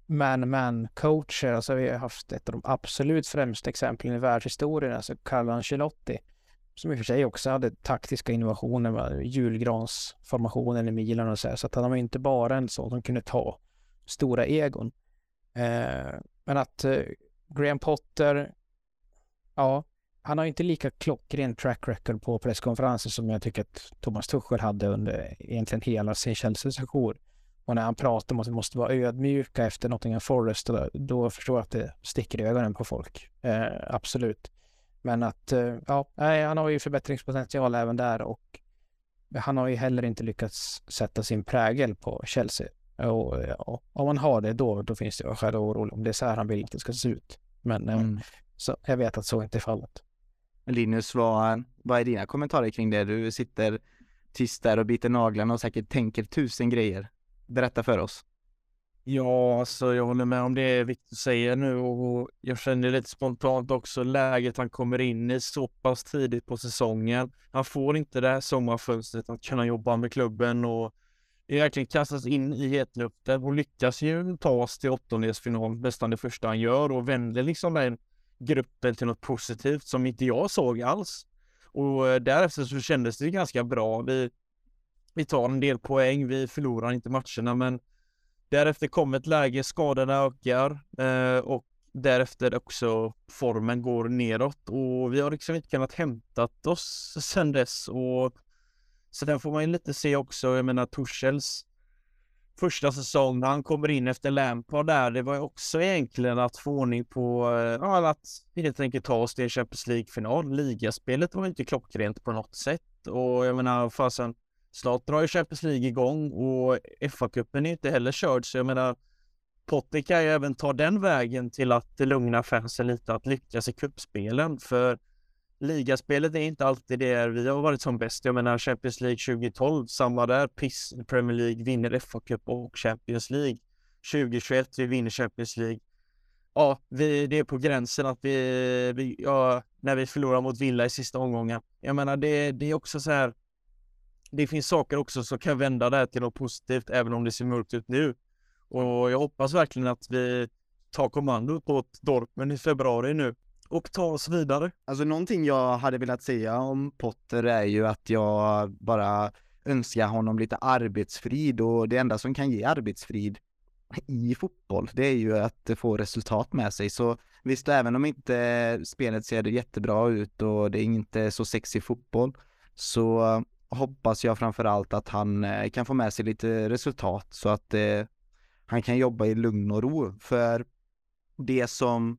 man-man-coacher. Alltså vi har haft ett av de absolut främsta exemplen i världshistorien, alltså Carlo Ancelotti, som i och för sig också hade taktiska innovationer med julgransformationen i Milan och så här, så att han var inte bara en sån som kunde ta stora egon. Eh, men att eh, Graham Potter, ja, han har inte lika klockren track record på presskonferenser som jag tycker att Thomas Tuchel hade under egentligen hela sin Chelsea-session. Och när han pratar om att vi måste vara ödmjuka efter Nottingham Forest, då, då förstår jag att det sticker i ögonen på folk. Eh, absolut. Men att, eh, ja, han har ju förbättringspotential även där och han har ju heller inte lyckats sätta sin prägel på Chelsea. Och, och om man har det då, då finns det skäl att orolig om det är så här han vill att det ska se ut. Men eh, mm. så, jag vet att så inte är fallet. Linus, vad, vad är dina kommentarer kring det? Du sitter tyst där och biter naglarna och säkert tänker tusen grejer. Berätta för oss. Ja, alltså jag håller med om det Viktor säger nu och jag känner lite spontant också läget han kommer in i så pass tidigt på säsongen. Han får inte det här sommarfönstret att kunna jobba med klubben och verkligen kastas in i hetluften och lyckas ju ta oss till åttondelsfinal nästan det första han gör och vänder liksom den gruppen till något positivt som inte jag såg alls. Och eh, därefter så kändes det ganska bra. Vi vi tar en del poäng, vi förlorar inte matcherna men därefter kommer ett läge, skadorna ökar eh, och därefter också formen går neråt och vi har liksom inte kunnat hämtat oss sedan dess och så den får man ju lite se också, jag menar Torshälls första säsong när han kommer in efter Lampard där, det var ju också egentligen att få ordning på, eh, ja, att helt enkelt ta oss till Champions League-final. Ligaspelet var ju inte klockrent på något sätt. Och jag menar fasen snart drar ju Champions League igång och FA-cupen är inte heller körd. Så jag menar Potter kan ju även ta den vägen till att lugna fansen lite att lyckas i kuppspelen för ligaspelet är inte alltid det vi har varit som bäst. Jag menar Champions League 2012, samma där. Piss, Premier League, vinner FA-cup och Champions League. 2021, vi vinner Champions League. Ja, vi, det är på gränsen att vi, vi ja, när vi förlorar mot Villa i sista omgången. Jag menar, det, det är också så här. Det finns saker också som kan vända det här till något positivt, även om det ser mörkt ut nu. Och jag hoppas verkligen att vi tar kommandot åt Dortmund i februari nu och ta oss vidare. Alltså någonting jag hade velat säga om Potter är ju att jag bara önskar honom lite arbetsfrid och det enda som kan ge arbetsfrid i fotboll, det är ju att få resultat med sig. Så visst, även om inte spelet ser jättebra ut och det är inte så sexig fotboll, så hoppas jag framför allt att han eh, kan få med sig lite resultat så att eh, han kan jobba i lugn och ro. För det som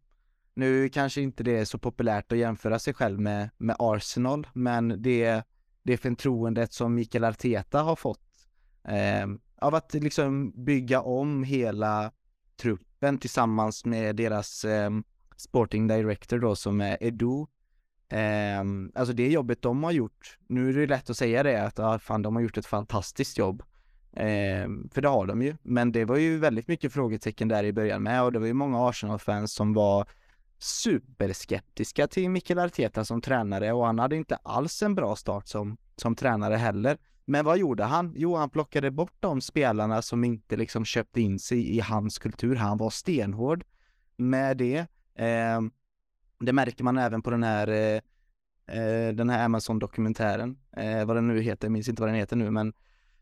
nu kanske inte det är så populärt att jämföra sig själv med, med Arsenal, men det, det förtroendet som Mikael Arteta har fått eh, av att liksom bygga om hela truppen tillsammans med deras eh, sporting director då som är Edu. Eh, alltså det jobbet de har gjort, nu är det lätt att säga det att ah, fan de har gjort ett fantastiskt jobb. Eh, för det har de ju, men det var ju väldigt mycket frågetecken där i början med och det var ju många Arsenal-fans som var superskeptiska till Mikael Arteta som tränare och han hade inte alls en bra start som, som tränare heller. Men vad gjorde han? Jo, han plockade bort de spelarna som inte liksom köpte in sig i hans kultur. Han var stenhård med det. Eh, det märker man även på den här eh, eh den här Amazon-dokumentären, eh, vad den nu heter, jag minns inte vad den heter nu, men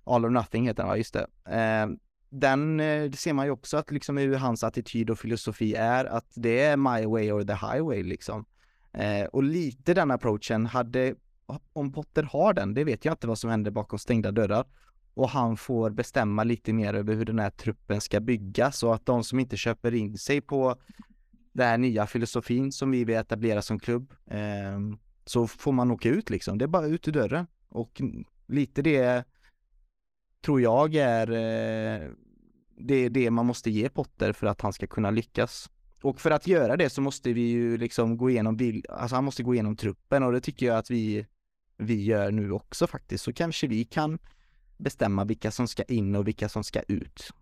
All or Nothing heter den, va, just det. Eh, den eh, det ser man ju också att liksom hur hans attityd och filosofi är att det är my way or the highway liksom. Eh, och lite den approachen hade, om Potter har den, det vet jag inte vad som händer bakom stängda dörrar. Och han får bestämma lite mer över hur den här truppen ska byggas och att de som inte köper in sig på den här nya filosofin som vi vill etablera som klubb, eh, så får man åka ut liksom. Det är bara ut ur dörren. Och lite det tror jag är eh, det, är det man måste ge Potter för att han ska kunna lyckas. Och för att göra det så måste vi ju liksom gå igenom, alltså han måste gå igenom truppen och det tycker jag att vi, vi gör nu också faktiskt. Så kanske vi kan bestämma vilka som ska in och vilka som ska ut.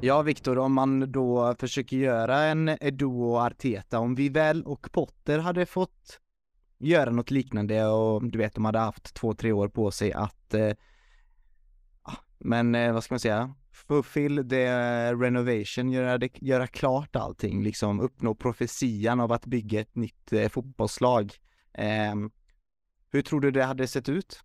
Ja, Viktor, om man då försöker göra en Edo och Arteta, om vi väl och Potter hade fått göra något liknande och du vet, de hade haft två, tre år på sig att eh, men eh, vad ska man säga, fulfill the renovation, göra, det, göra klart allting, liksom uppnå profetian av att bygga ett nytt eh, fotbollslag. Eh, hur tror du det hade sett ut?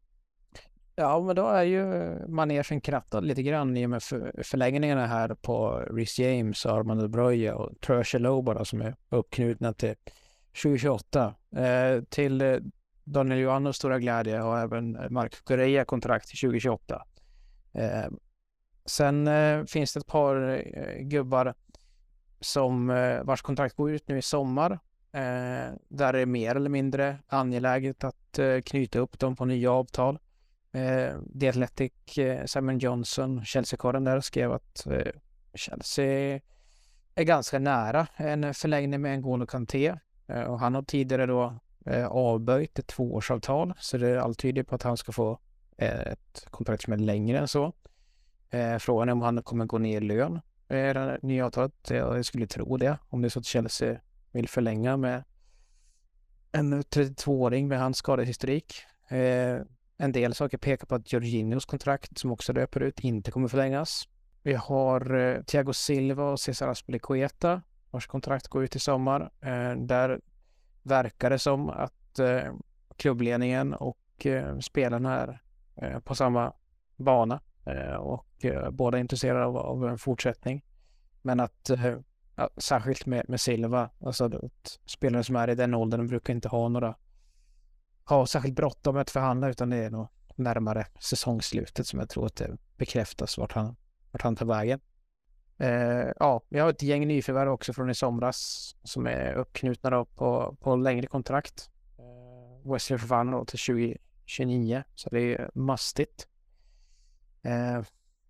Ja, men då är ju manegen krattad lite grann i och med för, förlängningarna här på Rhys James, Armand de Bruyne och Trösche Lobo som är uppknutna till 2028. Eh, till eh, Daniel Johannos stora glädje och även Mark Correa kontrakt till 2028. Eh, sen eh, finns det ett par eh, gubbar som eh, vars kontrakt går ut nu i sommar. Eh, där det är mer eller mindre angeläget att eh, knyta upp dem på nya avtal. The Athletic, Simon Johnson, Chelsea-korren där skrev att Chelsea är ganska nära en förlängning med N'Golo Kanté och han har tidigare då avböjt ett tvåårsavtal så det allt tyder på att han ska få Eh, ett kontrakt som är längre än så. Eh, frågan är om han kommer gå ner i lön i det nya avtalet. Jag skulle tro det. Om det är så att Chelsea vill förlänga med en 32-åring med hans skadehistorik. En del saker pekar på att Jorginhos kontrakt, som också löper ut, inte kommer förlängas. Vi har Thiago Silva och Cesar Aspilicueta vars kontrakt går ut i sommar. Där verkar det som att klubbledningen och spelarna är Eh, på samma bana eh, och eh, båda är intresserade av, av en fortsättning. Men att ja, särskilt med, med Silva, alltså att spelare som är i den åldern brukar inte ha några ha särskilt bråttom att förhandla utan det är nog närmare säsongslutet som jag tror att det bekräftas vart han, vart han tar vägen. Eh, ja, vi har ett gäng nyförvärv också från i somras som är uppknutna då på, på längre kontrakt. Eh, Wesley Fofana då till 20 29, så det är mastigt. Eh,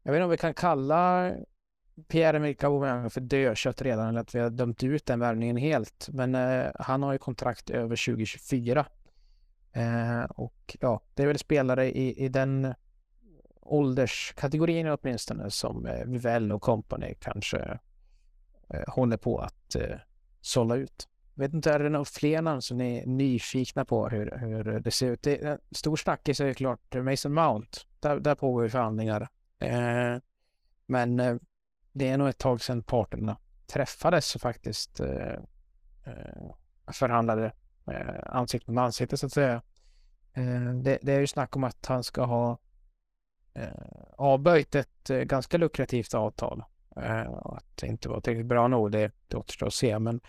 jag vet inte om vi kan kalla Pierre-Emerick Aubameyang för dödkött redan eller att vi har dömt ut den värvningen helt. Men eh, han har ju kontrakt över 2024. Eh, och ja, det är väl spelare i, i den ålderskategorin åtminstone som eh, Vivell och company kanske eh, håller på att eh, sålla ut vet inte, är det några fler namn som ni är nyfikna på hur, hur det ser ut? Det, en stor snackis är klart Mason Mount. Där, där pågår förhandlingar. Eh, men eh, det är nog ett tag sedan parterna träffades och faktiskt eh, eh förhandlade eh, ansikte mot ansikte så att säga. Eh, det, det, är ju snack om att han ska ha eh, avböjt ett eh, ganska lukrativt avtal. Eh, att det inte var tillräckligt bra nog, det, det återstår att se. Men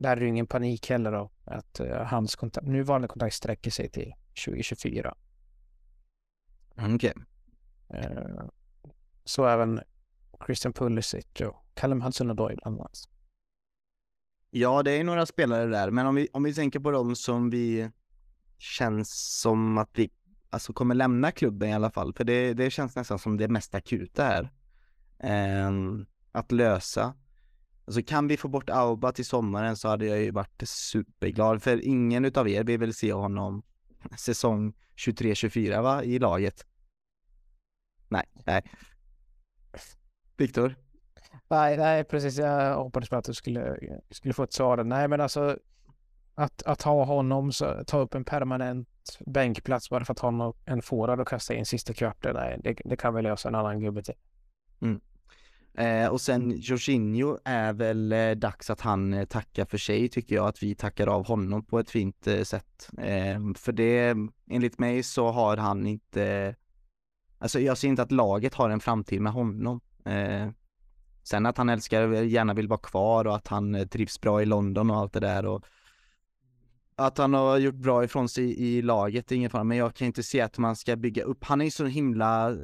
där är det ingen panik heller då, att eh, hans kontakt, nuvarande kontrakt sträcker sig till 2024. Okej. Okay. Eh, så även Christian Pulisic och Callum Hudson-Odoi bland annat. Ja, det är några spelare där, men om vi, om vi tänker på dem som vi känns som att vi alltså kommer lämna klubben i alla fall, för det, det känns nästan som det mest akuta här. Eh, att lösa. Alltså kan vi få bort Auba till sommaren så hade jag ju varit superglad, för ingen utav er vill väl se honom säsong 23-24 va, i laget? Nej, nej. Viktor? Nej, nej, precis. Jag hoppades på att du skulle, skulle få ett svar. Nej, men alltså att, att ha honom, så, ta upp en permanent bänkplats bara för att ha en forward och kasta in sista kvarten, nej, det, det kan vi lösa en annan gubbe till. Mm. Eh, och sen Jorginho är väl eh, dags att han eh, tackar för sig tycker jag, att vi tackar av honom på ett fint eh, sätt. Eh, för det, enligt mig så har han inte, alltså jag ser inte att laget har en framtid med honom. Eh, sen att han älskar, eh, gärna vill vara kvar och att han eh, trivs bra i London och allt det där och att han har gjort bra ifrån sig i laget, är ingen fara, men jag kan inte se att man ska bygga upp, han är ju så himla,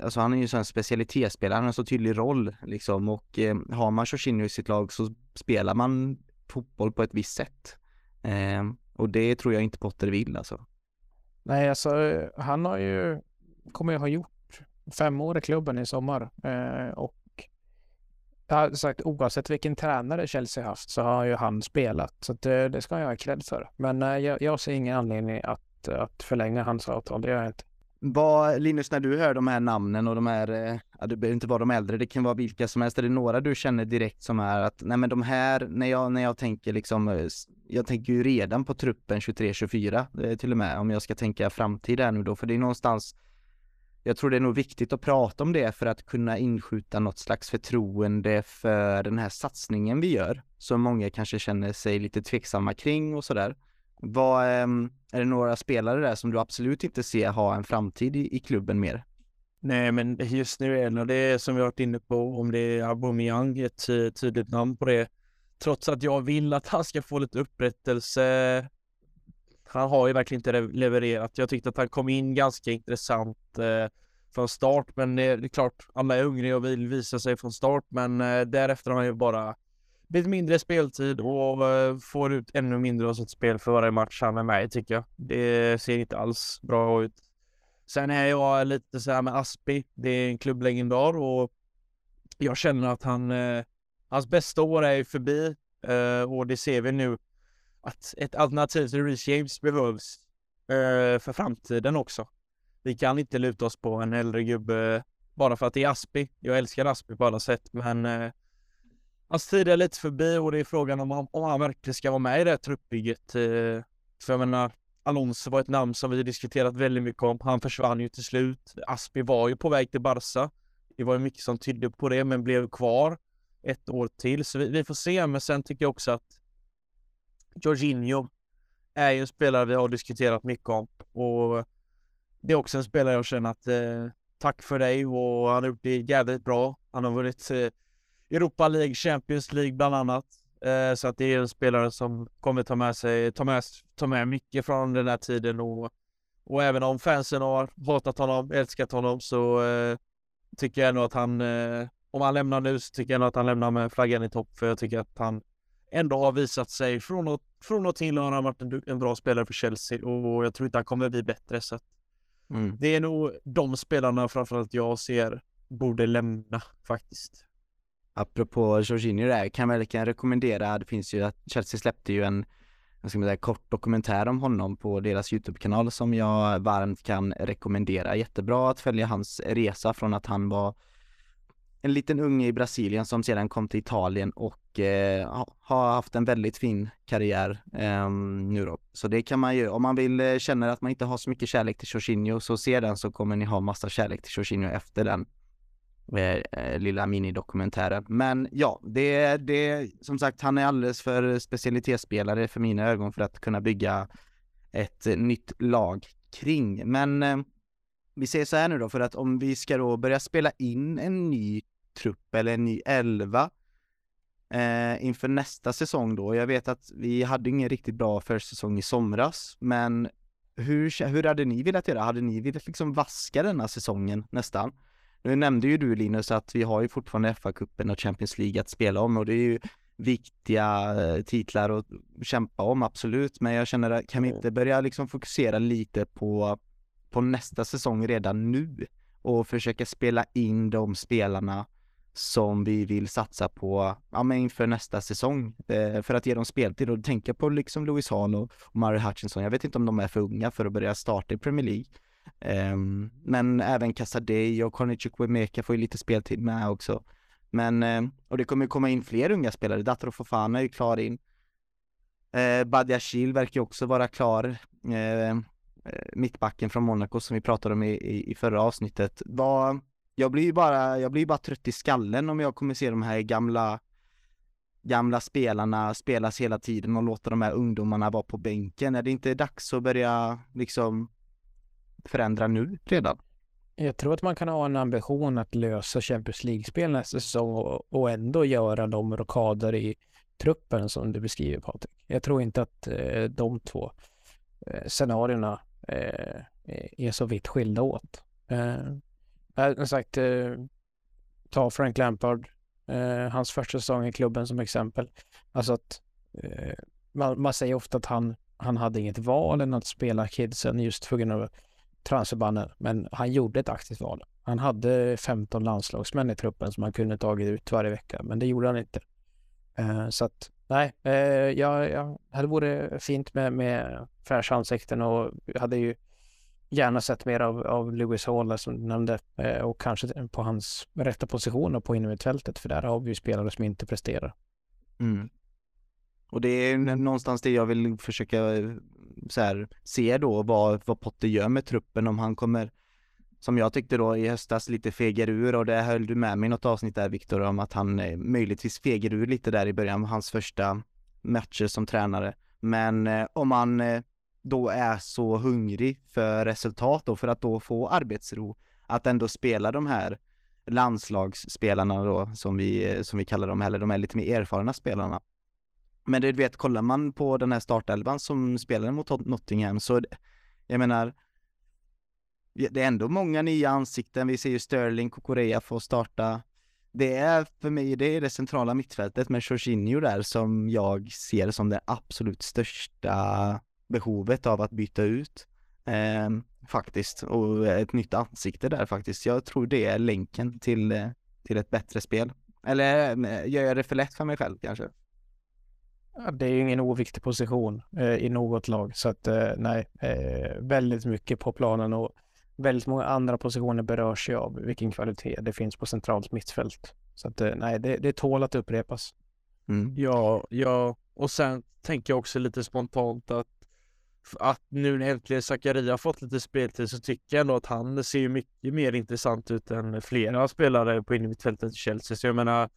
alltså han är ju så en specialitetsspelare, han har en så tydlig roll liksom och eh, har man Jorginho i sitt lag så spelar man fotboll på ett visst sätt. Eh, och det tror jag inte Potter vill alltså. Nej, alltså han har ju, kommer ju ha gjort fem år i klubben i sommar eh, och jag har sagt oavsett vilken tränare Chelsea haft så har ju han spelat. Så det, eh, det ska jag ha cred för. Men eh, jag, jag ser ingen anledning att, att förlänga hans avtal. Det gör jag inte. Vad, Linus, när du hör de här namnen och de här, eh, ja, det behöver inte vara de äldre, det kan vara vilka som helst. Är det några du känner direkt som är att, nej men de här, när jag, när jag tänker liksom, eh, jag tänker ju redan på truppen 23-24 till och med, om jag ska tänka framtid här nu då, för det är någonstans jag tror det är nog viktigt att prata om det för att kunna inskjuta något slags förtroende för den här satsningen vi gör, som många kanske känner sig lite tveksamma kring och sådär. Vad, ehm, är det några spelare där som du absolut inte ser ha en framtid i, i klubben mer? Nej, men just nu är det som vi har varit inne på, om det är Aubameyang, ett eh, tydligt namn på det. Trots att jag vill att han ska få lite upprättelse han har ju verkligen inte levererat. Jag tyckte att han kom in ganska intressant eh, från start, men eh, det är klart, alla är hungriga och vill visa sig från start, men eh, därefter har han ju bara blivit mindre speltid och eh, får ut ännu mindre av sitt spel för varje match han är med i, tycker jag. Det ser inte alls bra ut. Sen är jag lite så här med Aspi. Det är en klubblegendar och jag känner att han, eh, hans bästa år är förbi eh, och det ser vi nu att ett alternativ till Reece James behövs eh, för framtiden också. Vi kan inte luta oss på en äldre gubbe bara för att det är Aspi. Jag älskar Aspi på alla sätt, men eh, hans tid är lite förbi och det är frågan om, om han verkligen ska vara med i det här truppbygget. Eh, för jag menar, Alonso var ett namn som vi diskuterat väldigt mycket om. Han försvann ju till slut. Aspi var ju på väg till Barca. Det var ju mycket som tydde på det, men blev kvar ett år till. Så vi, vi får se, men sen tycker jag också att Jorginho är ju en spelare vi har diskuterat mycket om och det är också en spelare jag känner att eh, tack för dig och han har gjort det jävligt bra. Han har vunnit eh, Europa League, Champions League bland annat. Eh, så att det är en spelare som kommer ta med sig, ta med, ta med mycket från den här tiden och, och även om fansen har hatat honom, älskat honom så eh, tycker jag ändå att han, eh, om han lämnar nu så tycker jag ändå att han lämnar med flaggan i topp för jag tycker att han ändå har visat sig från och, från och till har han varit en, en bra spelare för Chelsea och jag tror inte han kommer bli bättre så Mm. det är nog de spelarna framförallt jag ser borde lämna faktiskt. Apropå Jorginho där, kan jag verkligen rekommendera, det finns ju att Chelsea släppte ju en, vad ska säga, kort dokumentär om honom på deras YouTube-kanal som jag varmt kan rekommendera. Jättebra att följa hans resa från att han var en liten unge i Brasilien som sedan kom till Italien och eh, har haft en väldigt fin karriär eh, nu då. Så det kan man ju, om man vill eh, känna att man inte har så mycket kärlek till Jorginho så se den så kommer ni ha massa kärlek till Jorginho efter den eh, eh lilla minidokumentären. Men ja, det, det, som sagt, han är alldeles för specialitetsspelare för mina ögon för att kunna bygga ett eh, nytt lag kring. Men eh, vi säger så här nu då, för att om vi ska då börja spela in en ny trupp eller en ny elva eh, inför nästa säsong då. Jag vet att vi hade ingen riktigt bra försäsong i somras, men hur, hur hade ni velat göra? Hade ni velat liksom vaska denna säsongen nästan? Nu nämnde ju du Linus att vi har ju fortfarande FA-cupen och Champions League att spela om och det är ju viktiga eh, titlar att kämpa om, absolut. Men jag känner att kan vi inte börja liksom fokusera lite på, på nästa säsong redan nu och försöka spela in de spelarna som vi vill satsa på ja, men inför nästa säsong eh, för att ge dem speltid och tänka på liksom Louis Hahn och, och Murray Hutchinson. Jag vet inte om de är för unga för att börja starta i Premier League. Ehm, men även Casadei och Conny Chukwuemeka får ju lite speltid med också. Men, eh, och det kommer ju komma in fler unga spelare. Datro Fofana är ju klar in. Eh, Badiashil verkar ju också vara klar. Eh, eh, mittbacken från Monaco som vi pratade om i, i, i förra avsnittet. Vad, jag blir ju bara, jag blir bara trött i skallen om jag kommer se de här gamla gamla spelarna spelas hela tiden och låta de här ungdomarna vara på bänken. Är det inte dags att börja liksom förändra nu redan? Jag tror att man kan ha en ambition att lösa Champions League-spel nästa säsong och, och ändå göra de rockader i truppen som du beskriver Patrik. Jag tror inte att eh, de två eh, scenarierna eh, är så vitt skilda åt. Eh, Eh, sagt, eh, ta Frank Lampard, eh, hans första säsong i klubben som exempel. Alltså att eh, man, man säger ofta att han, han hade inget val än att spela kidsen just på grund av transferbannen, men han gjorde ett aktivt val. Han hade 15 landslagsmän i truppen som han kunde tagit ut varje vecka, men det gjorde han inte. Eh, så att nej, eh, jag, jag hade vore fint med, med fräscha ansikten och hade ju gärna sett mer av, av Lewis Hall som du nämnde eh, och kanske på hans rätta positioner på innermittfältet för där har vi ju spelare som inte presterar. Mm. Och det är någonstans det jag vill försöka eh, så här, se då vad, vad Potter gör med truppen om han kommer som jag tyckte då i höstas lite fegar ur och det höll du med mig i något avsnitt där Viktor om att han eh, möjligtvis fegar ur lite där i början av hans första matcher som tränare. Men eh, om han eh, då är så hungrig för resultat och för att då få arbetsro att ändå spela de här landslagsspelarna då som vi, som vi kallar dem, eller de är lite mer erfarna spelarna. Men du vet, kollar man på den här startelvan som spelade mot Nottingham så, jag menar, det är ändå många nya ansikten. Vi ser ju Sterling, Korea få starta. Det är för mig, det är det centrala mittfältet med Jorginho där som jag ser som det absolut största behovet av att byta ut. Ehm, faktiskt, och ett nytt ansikte där faktiskt. Jag tror det är länken till, eh, till ett bättre spel. Eller eh, gör jag det för lätt för mig själv kanske? Det är ju ingen oviktig position eh, i något lag så att eh, nej, eh, väldigt mycket på planen och väldigt många andra positioner berörs ju av vilken kvalitet det finns på centralt mittfält. Så att eh, nej, det, det tål att upprepas. Mm. Ja, ja, och sen tänker jag också lite spontant att att nu när äntligen Zakaria fått lite speltid så tycker jag ändå att han ser ju mycket mer intressant ut än flera spelare på innermittfältet i Chelsea. Så jag menar,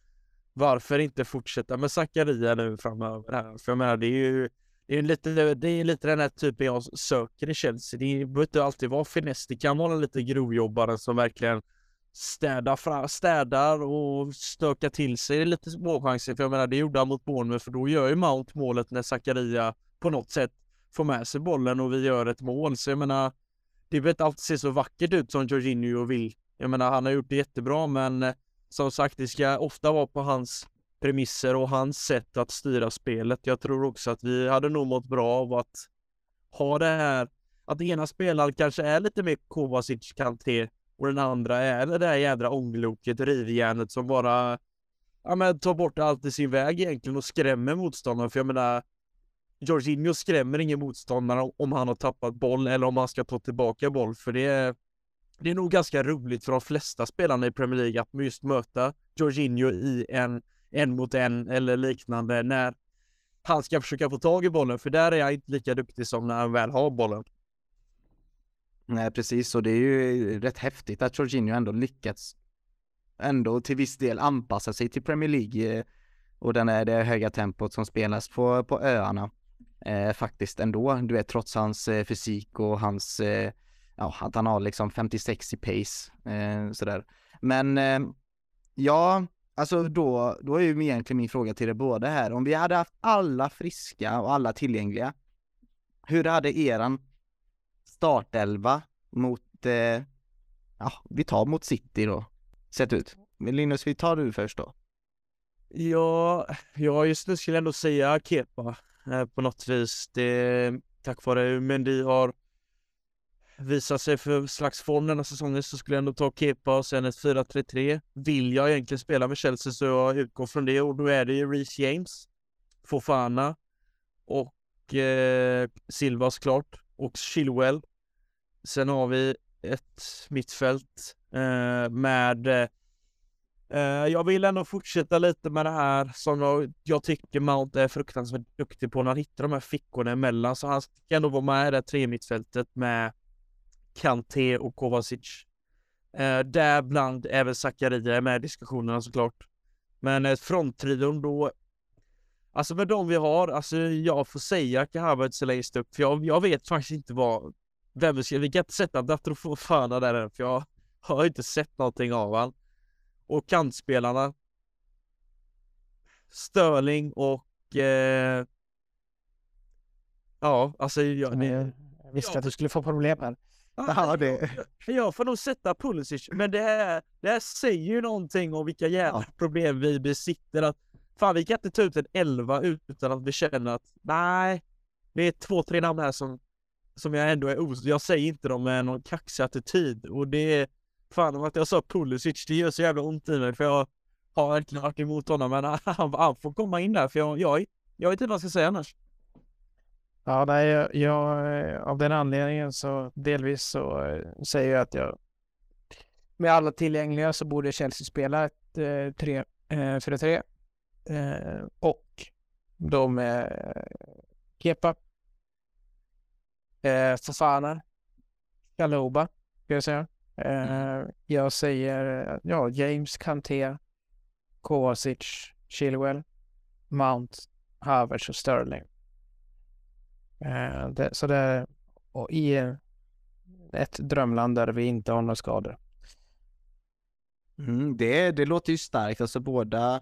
varför inte fortsätta med Zakaria nu framöver här? För jag menar, det är ju det är lite, det är lite den här typen jag söker i Chelsea. Det behöver inte alltid vara finess. Det kan vara lite grovjobbare som verkligen städar, fra, städar och stökar till sig lite småchanser. För jag menar, det gjorde han mot Bournemouth för då gör ju Mount målet när Zakaria på något sätt får med sig bollen och vi gör ett mål. Så jag menar, det behöver inte alltid se så vackert ut som Jorginho vill. Jag menar, han har gjort det jättebra, men eh, som sagt, det ska ofta vara på hans premisser och hans sätt att styra spelet. Jag tror också att vi hade nog mått bra av att ha det här, att ena spelaren kanske är lite mer Kovacic Kanté och den andra är det där jädra ångloket, rivjärnet som bara ja, men tar bort allt i sin väg egentligen och skrämmer motståndaren. För jag menar, Jorginho skrämmer ingen motståndare om han har tappat boll eller om han ska ta tillbaka boll. För det är, det är nog ganska roligt för de flesta spelarna i Premier League att just möta Jorginho i en en mot en eller liknande när han ska försöka få tag i bollen. För där är jag inte lika duktig som när han väl har bollen. Nej, precis. Och det är ju rätt häftigt att Jorginho ändå lyckats ändå till viss del anpassa sig till Premier League eh, och den är det höga tempot som spelas på, på öarna eh, faktiskt ändå. Du vet, trots hans eh, fysik och hans, eh, ja, att han har liksom 56 i pace, eh, sådär. Men eh, ja, alltså då, då är ju egentligen min fråga till er båda här, om vi hade haft alla friska och alla tillgängliga, hur hade eran startelva mot, eh, ja, vi tar mot City då, sett ut? Men Linus, vi tar du först då. Ja, ja just nu skulle jag ändå säga Kepa Eh, på något vis. Det, tack vare Mendy har visat sig för slags form denna säsongen så skulle jag ändå ta Kepa och sen ett 4-3-3. Vill jag egentligen spela med Chelsea så jag utgår från det och då är det ju Reece James, Fofana och eh, Silva såklart och Chilwell. Sen har vi ett mittfält eh, med eh, Eh, jag vill ändå fortsätta lite med det här som jag, jag tycker Mount är fruktansvärt duktig på när han hittar de här fickorna emellan. Så han ska ändå vara med i det tre mittfältet med Kanté och Kovacic. Eh, däribland även Zakaria är med i diskussionerna såklart. Men ett fronttrion då Alltså med de vi har, alltså jag får säga Havertz längst upp för jag, jag vet faktiskt inte vad Vem vi ska, vi kan inte sätta Datrofana där än för jag har inte sett någonting av han. Och kantspelarna Störling och eh, Ja, alltså jag, jag visste att du skulle få problem här. Ja, det. Jag, jag får nog sätta Pulisic, men det här, det här säger ju någonting om vilka jävla ja. problem vi besitter. Att, fan, vi kan inte ta ut en elva utan att vi känner att nej, det är två, tre namn här som, som jag ändå är os... Jag säger inte dem med någon kaxig attityd och det är fan om att jag sa Pulisic, det gör så jävla ont i mig för jag har verkligen varit emot honom, men <laughs> han, han får komma in där för jag, jag, jag vet inte vad jag ska säga annars. Ja, nej, jag, jag, av den anledningen så delvis så eh, säger jag att jag med alla tillgängliga så borde Chelsea spela ett eh, 3 4-3 eh, eh, och de med eh, Kepa, eh, Fofana, Galoba, ska jag säga. Eh, jag säger ja, James Kanté, Kovacic, Chilwell, Mount, Havertz och Sterling. Eh, det, så det är i ett drömland där vi inte har några skador. Mm, det, det låter ju starkt, alltså båda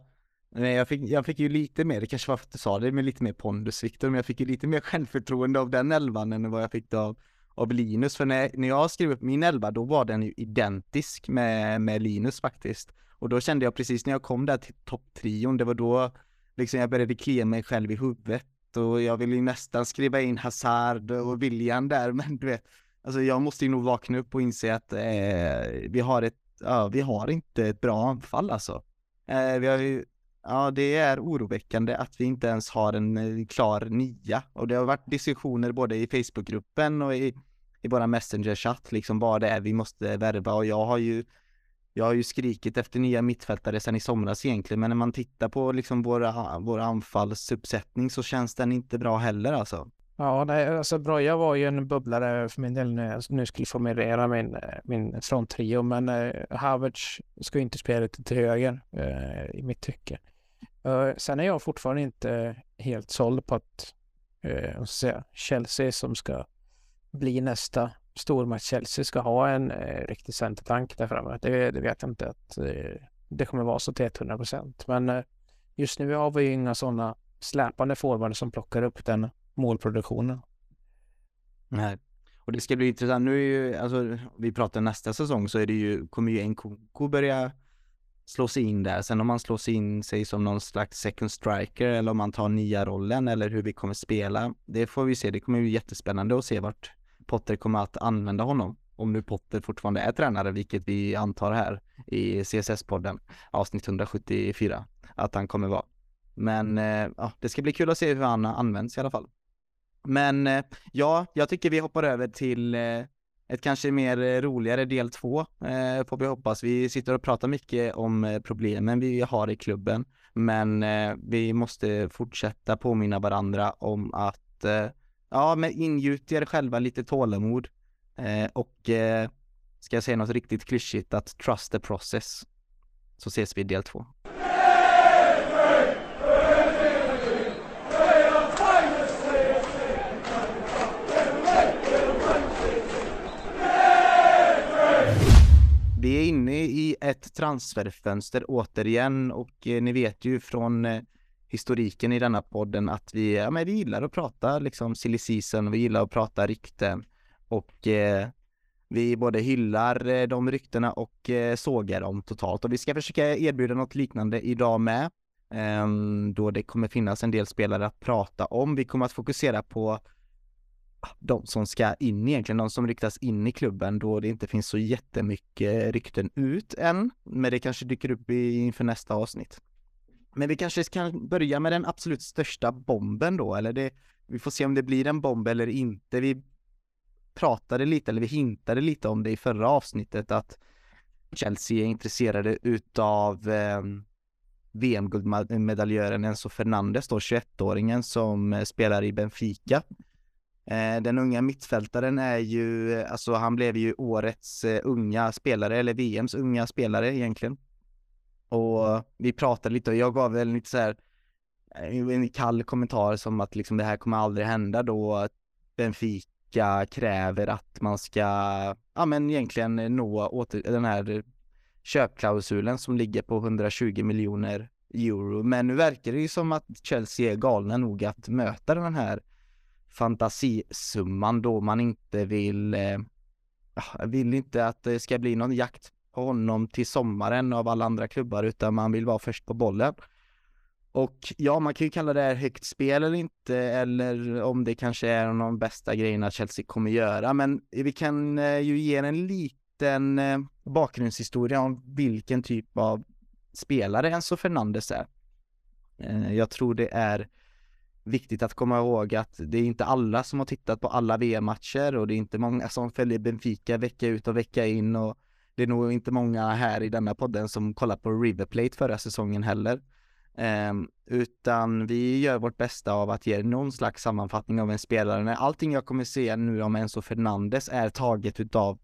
Nej, jag fick, jag fick ju lite mer, det kanske var för att du sa det, med lite mer pondus Viktor, men jag fick ju lite mer självförtroende av den elvan än vad jag fick av, av Linus. För när, när jag skrev upp min elva, då var den ju identisk med, med Linus faktiskt. Och då kände jag precis när jag kom där till topptrion, det var då liksom jag började klia mig själv i huvudet och jag ville ju nästan skriva in Hazard och William där, <laughs> men du vet, alltså jag måste ju nog vakna upp och inse att eh, vi har ett, ja, vi har inte ett bra anfall alltså. Eh, vi har ju, ja det är oroväckande att vi inte ens har en eh, klar nia och det har varit diskussioner både i Facebookgruppen och i, i våra Messenger-chatt, liksom vad det är vi måste värva och jag har ju jag har ju skrikit efter nya mittfältare sedan i somras egentligen, men när man tittar på liksom våra, våra anfallsuppsättning så känns den inte bra heller alltså. Ja, nej, alltså Broja var ju en bubblare för min del när jag nu skulle formulera min, min fronttrio, men eh, Havertz ska ju inte spela lite till höger eh, i mitt tycke. Uh, sen är jag fortfarande inte helt såld på att uh, säga, Chelsea som ska bli nästa stormatch Chelsea ska ha en eh, riktig centertank där framme. Det, det, vet jag inte att eh, det kommer vara så till 100 procent. Men eh, just nu har vi ju inga sådana släpande forwarder som plockar upp den målproduktionen. Nej, och det ska bli intressant. Nu är ju, alltså, vi pratar nästa säsong så är det ju, kommer ju Nkunku börja slå sig in där. Sen om man slår sig in sig som någon slags second striker eller om man tar nya rollen eller hur vi kommer spela. Det får vi se. Det kommer bli jättespännande att se vart Potter kommer att använda honom. Om nu Potter fortfarande är tränare, vilket vi antar här i CSS-podden, avsnitt 174, att han kommer vara. Men eh, ja, det ska bli kul att se hur han används i alla fall. Men eh, ja, jag tycker vi hoppar över till eh, ett kanske mer roligare del två, eh, får vi hoppas. Vi sitter och pratar mycket om eh, problemen vi har i klubben, men eh, vi måste fortsätta påminna varandra om att eh, ja, men ingjut er själva lite tålamod eh, och eh, ska jag säga något riktigt klyschigt att trust the process. Så ses vi i del två. Vi är inne i ett transferfönster återigen och eh, ni vet ju från eh, historiken i denna podden att vi, ja, men vi gillar att prata liksom silly season, vi gillar att prata rykten och eh, vi både hyllar eh, de ryktena och eh, sågar dem totalt och vi ska försöka erbjuda något liknande idag med. Eh, då det kommer finnas en del spelare att prata om. Vi kommer att fokusera på ah, de som ska in egentligen, de som ryktas in i klubben då det inte finns så jättemycket rykten ut än. Men det kanske dyker upp inför nästa avsnitt. Men vi kanske kan börja med den absolut största bomben då, eller det, vi får se om det blir en bomb eller inte. Vi pratade lite, eller vi hintade lite om det i förra avsnittet att Chelsea är intresserade utav eh, VM-guldmedaljören Enzo Fernandes då, 21-åringen som eh, spelar i Benfica. Eh, den unga mittfältaren är ju, eh, alltså han blev ju årets eh, unga spelare, eller VMs unga spelare egentligen. Och vi pratade lite och jag gav väl lite så här eh, en kall kommentar som att liksom det här kommer aldrig hända då Benfica kräver att man ska, ja men egentligen nå åter, den här köpklausulen som ligger på 120 miljoner euro. Men nu verkar det ju som att Chelsea är galna nog att möta den här fantasisumman då man inte vill, eh, vill inte att det ska bli någon jakt honom till sommaren av alla andra klubbar utan man vill vara först på bollen. Och ja, man kan ju kalla det här högt spel eller inte, eller om det kanske är en av de bästa grejerna Chelsea kommer göra, men vi kan eh, ju ge en liten eh, bakgrundshistoria om vilken typ av spelare Enzo Fernandes är. Eh, jag tror det är viktigt att komma ihåg att det är inte alla som har tittat på alla VM-matcher och det är inte många som följer Benfica vecka ut och vecka in och det är nog inte många här i denna podden som kollar på River Plate förra säsongen heller. Um, utan vi gör vårt bästa av att ge någon slags sammanfattning av en spelare. Allting jag kommer säga nu om Enzo Fernandes är taget utav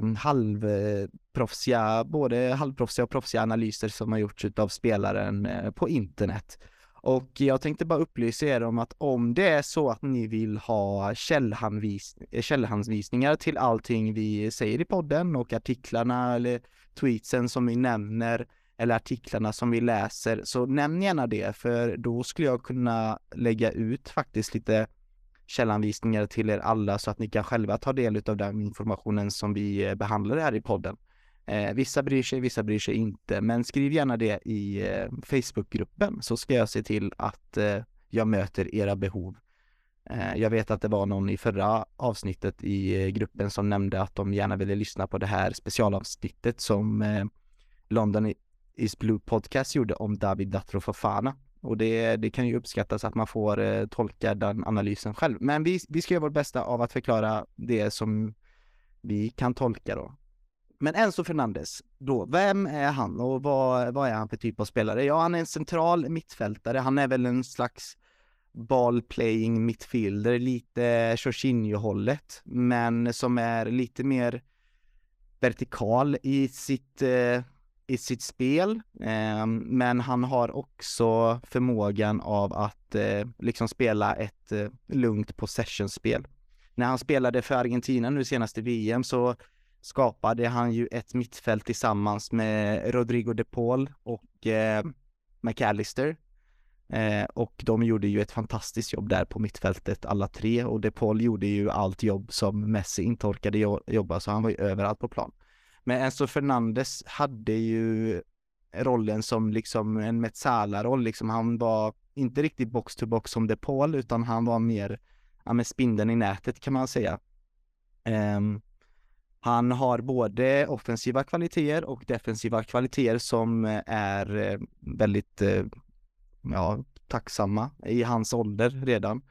um, halvproffsiga, både halvproffsiga och proffsiga analyser som har gjorts utav spelaren uh, på internet. Och jag tänkte bara upplysa er om att om det är så att ni vill ha eh, källhandsvisningar till allting vi säger i podden och artiklarna eller tweetsen som vi nämner eller artiklarna som vi läser, så nämn gärna det, för då skulle jag kunna lägga ut faktiskt lite källanvisningar till er alla så att ni kan själva ta del av den informationen som vi eh, behandlar här i podden. Eh, vissa bryr sig, vissa bryr sig inte, men skriv gärna det i eh, Facebookgruppen så ska jag se till att eh, jag möter era behov. Eh, jag vet att det var någon i förra avsnittet i eh, gruppen som nämnde att de gärna ville lyssna på det här specialavsnittet som eh, London is Blue Podcast gjorde om David Datro Fofana. Och det, det kan ju uppskattas att man får eh, tolka den analysen själv. Men vi, vi ska göra vårt bästa av att förklara det som vi kan tolka då. Men Enzo Fernandes, då, vem är han och vad, vad är han för typ av spelare? Ja, han är en central mittfältare, han är väl en slags ball-playing mittfielder, lite Jorginho-hållet, men som är lite mer vertikal i sitt, eh, i sitt spel. Eh, men han har också förmågan av att eh, liksom spela ett eh, lugnt possession-spel. När han spelade för Argentina nu senaste VM så skapade han ju ett mittfält tillsammans med Rodrigo de Paul och eh, McAllister. Eh, och de gjorde ju ett fantastiskt jobb där på mittfältet alla tre och de Paul gjorde ju allt jobb som Messi inte orkade jobba så han var ju överallt på plan. Men Enzo Fernandes hade ju rollen som liksom en Metsala-roll, liksom han var inte riktigt box to box som De Paul, utan han var mer, ja men spindeln i nätet kan man säga. Um, han har både offensiva kvaliteter och defensiva kvaliteter som eh, är eh, väldigt, eh, ja, tacksamma i hans ålder redan.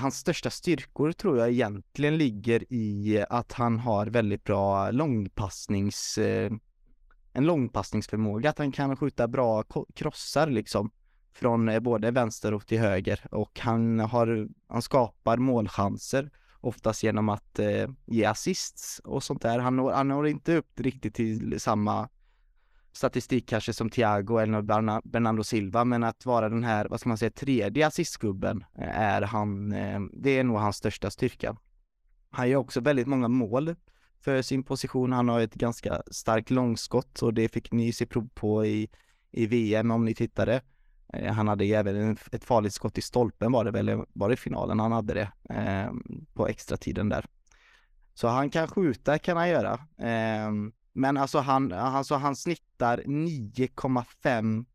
Hans största styrkor tror jag egentligen ligger i att han har väldigt bra långpassnings, en långpassningsförmåga, att han kan skjuta bra krossar liksom från både vänster och till höger och han har, han skapar målchanser oftast genom att eh, ge assists och sånt där. Han når, han når inte upp riktigt till samma statistik kanske som Thiago eller Bernardo Silva, men att vara den här, vad ska man säga, tredje assistgubben eh, är han, eh, det är nog hans största styrka. Han gör också väldigt många mål för sin position. Han har ett ganska starkt långskott och det fick ni se prov på i, i VM om ni tittade. Eh, han hade även ett farligt skott i stolpen var det väl, eh, var det finalen han hade det eh, på extra tiden där. Så han kan skjuta kan han göra. Eh, men alltså han, alltså han snittar 9,5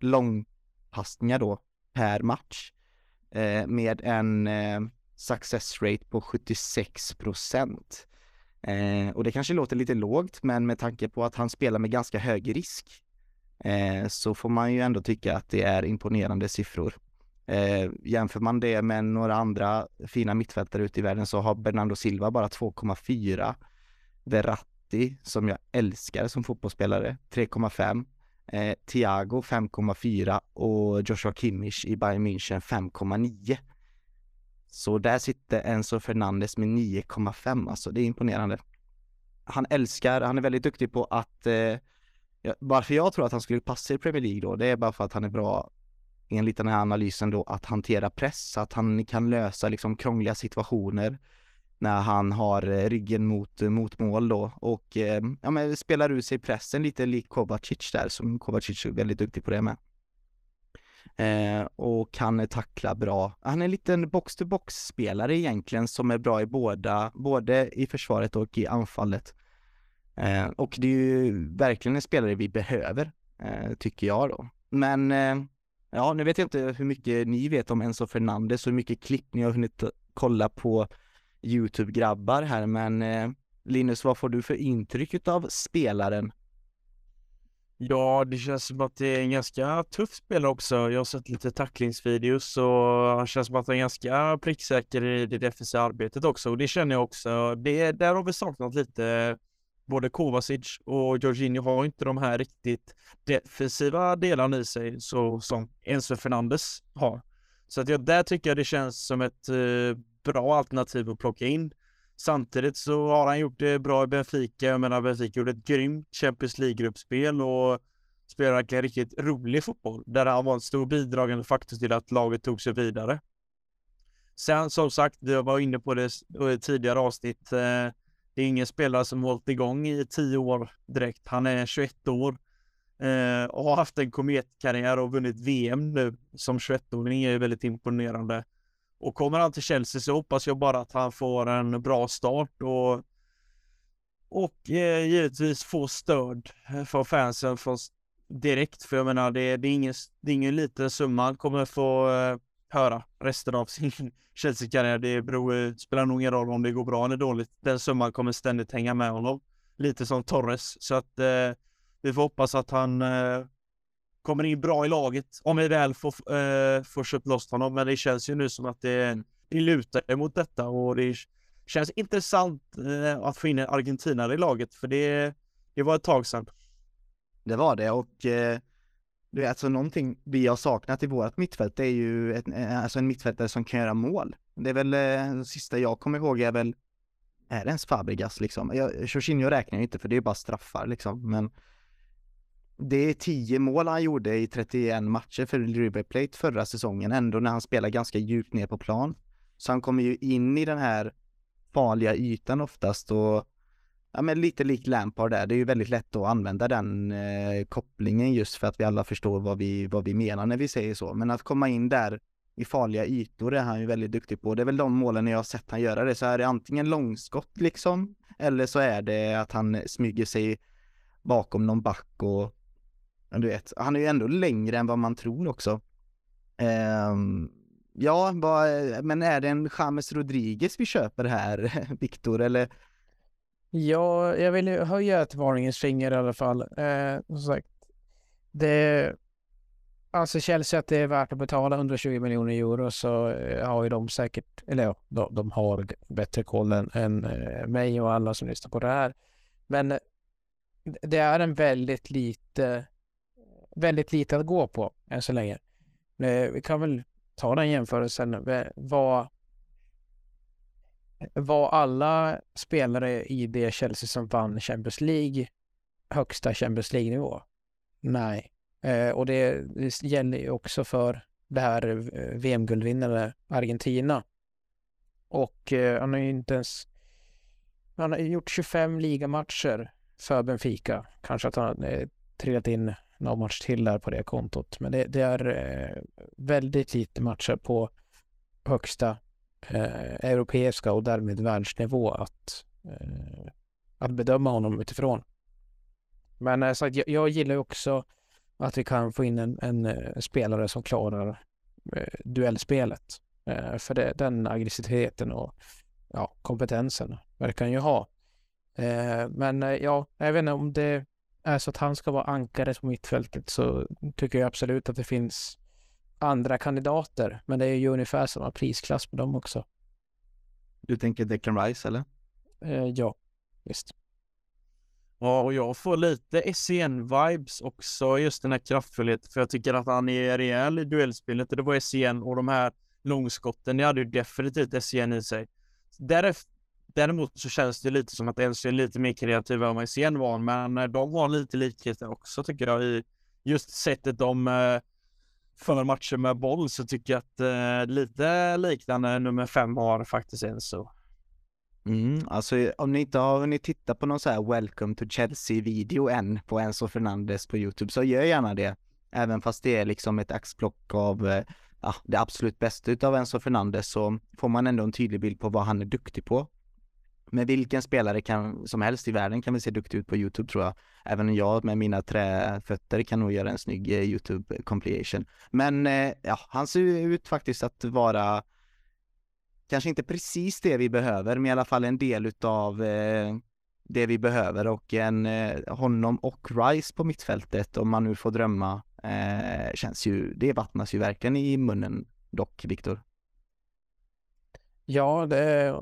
långpassningar då per match eh, med en eh, success rate på 76 procent. Eh, och det kanske låter lite lågt, men med tanke på att han spelar med ganska hög risk Eh, så får man ju ändå tycka att det är imponerande siffror. Eh, jämför man det med några andra fina mittfältare ute i världen så har Bernardo Silva bara 2,4. Verratti, som jag älskar som fotbollsspelare, 3,5. Eh, Thiago 5,4 och Joshua Kimmich i Bayern München 5,9. Så där sitter Enzo Fernandes med 9,5, alltså det är imponerande. Han älskar, han är väldigt duktig på att eh, varför jag tror att han skulle passa i Premier League då, det är bara för att han är bra enligt den här analysen då att hantera press, att han kan lösa liksom krångliga situationer när han har eh, ryggen mot, eh, mot mål då och eh, ja, men spelar ut sig pressen lite lik Kovacic där som Kovacic är väldigt duktig på det med. Eh, och kan tackla bra. Han är en liten box-to-box spelare egentligen som är bra i båda, både i försvaret och i anfallet. Eh, och det är ju verkligen en spelare vi behöver, eh, tycker jag då. Men eh, ja, nu vet jag inte hur mycket ni vet om Enzo Fernandes och hur mycket klipp ni har hunnit kolla på Youtube-grabbar här, men eh, Linus, vad får du för intryck av spelaren? Ja, det känns som att det är en ganska tuff spelare också. Jag har sett lite tacklingsvideos och han känns som att han är ganska pricksäker i det defensiva arbetet också och det känner jag också. Det, där har vi saknat lite både Kovacic och Jorginho har inte de här riktigt defensiva delarna i sig så som Enzo Fernandes har. Så att jag, där tycker jag det känns som ett eh, bra alternativ att plocka in. Samtidigt så har han gjort det bra i Benfica. Jag menar Benfica gjorde ett grymt Champions League-gruppspel och spelade verkligen riktigt rolig fotboll där han var en stor bidragande faktor till att laget tog sig vidare. Sen som sagt, vi var inne på det i eh, tidigare avsnitt. Eh, det är ingen spelare som hållit igång i tio år direkt. Han är 21 år eh, och har haft en kometkarriär och vunnit VM nu som 21-åring är väldigt imponerande. Och kommer han till Chelsea så hoppas jag bara att han får en bra start och och eh, givetvis får stöd eh, från fansen från direkt. För jag menar, det, det, är, ingen, det är ingen liten summa. Han kommer få eh, höra resten av sin <laughs> Chelsea-karriär. Det beror, eh, spelar nog ingen roll om det går bra eller dåligt. Den summan kommer ständigt hänga med honom. Lite som Torres. Så att eh, vi får hoppas att han eh, kommer in bra i laget om vi väl får, eh, får köpt loss honom. Men det känns ju nu som att det, det lutar emot detta och det känns intressant eh, att få in en argentinare i laget för det, det var ett tag sedan. Det var det och eh, det är alltså någonting vi har saknat i vårt mittfält, det är ju ett, eh, alltså en mittfältare som kan göra mål. Det är väl, eh, det sista jag kommer ihåg är väl, är det ens Fabregas liksom? Jag, Jorginho räknar jag inte för det är bara straffar liksom, men det är tio mål han gjorde i 31 matcher för River Plate förra säsongen, ändå när han spelar ganska djupt ner på plan. Så han kommer ju in i den här farliga ytan oftast och ja, men lite lik Lampard där. Det är ju väldigt lätt att använda den eh, kopplingen just för att vi alla förstår vad vi, vad vi menar när vi säger så. Men att komma in där i farliga ytor är han ju väldigt duktig på. Det är väl de målen jag har sett han göra det. Så är det antingen långskott liksom, eller så är det att han smyger sig bakom någon back och du vet, han är ju ändå längre än vad man tror också. Eh, ja, vad, men är det en James Rodriguez vi köper här, <laughs> Viktor, eller? Ja, jag vill höja ett varningens finger i alla fall. Eh, som sagt, det Alltså Chelsea att det är värt att betala 120 miljoner euro så eh, har ju de säkert, eller ja, de, de har bättre koll än, än eh, mig och alla som lyssnar på det här. Men eh, det är en väldigt lite, väldigt lite att gå på än så länge. Vi kan väl ta den jämförelsen. Vad, var alla spelare i det Chelsea som vann Champions League högsta Champions League-nivå? Nej, Eh, och det, det gäller ju också för det här eh, VM-guldvinnare Argentina. Och eh, han har ju inte ens... Han har gjort 25 ligamatcher för Benfica. Kanske att han har eh, trillat in någon match till där på det kontot. Men det, det är eh, väldigt lite matcher på högsta eh, europeiska och därmed världsnivå att, eh, att bedöma honom utifrån. Men eh, så jag, jag gillar också att vi kan få in en, en, eh, spelare som klarar eh, duellspelet. Eh, för det, den aggressiviteten och ja, kompetensen verkar han ju ha. Eh, men eh, ja, jag vet inte om det är så att han ska vara ankare på mittfältet så tycker jag absolut att det finns andra kandidater. Men det är ju ungefär samma prisklass på dem också. Du tänker Declan Rice eller? Eh, ja, visst. Ja, och jag får lite SCN-vibes också, just den här kraftfullheten, för jag tycker att han är rejäl i duellspelet. Det var SCN och de här långskotten, det hade ju definitivt SCN i sig. Därefter, däremot så känns det lite som att Elsie är lite mer kreativa än vad SCN var, men de har lite likheter också tycker jag i just sättet de eh, för matcher med boll så tycker jag att eh, lite liknande nummer fem har faktiskt Enzo. Mm, alltså eh, om ni inte har hunnit titta på någon så här Welcome to Chelsea-video än på Enzo Fernandes på Youtube så gör gärna det. Även fast det är liksom ett axplock av eh, ja, det absolut bästa utav Enzo Fernandes så får man ändå en tydlig bild på vad han är duktig på. Men vilken spelare kan, som helst i världen kan väl se duktig ut på Youtube tror jag. Även jag med mina träfötter kan nog göra en snygg eh, Youtube compilation. Men eh, ja, han ser ut faktiskt att vara kanske inte precis det vi behöver, men i alla fall en del utav eh, det vi behöver och en eh, honom och Rice på mittfältet om man nu får drömma eh, känns ju, det vattnas ju verkligen i munnen dock, Viktor. Ja, det är.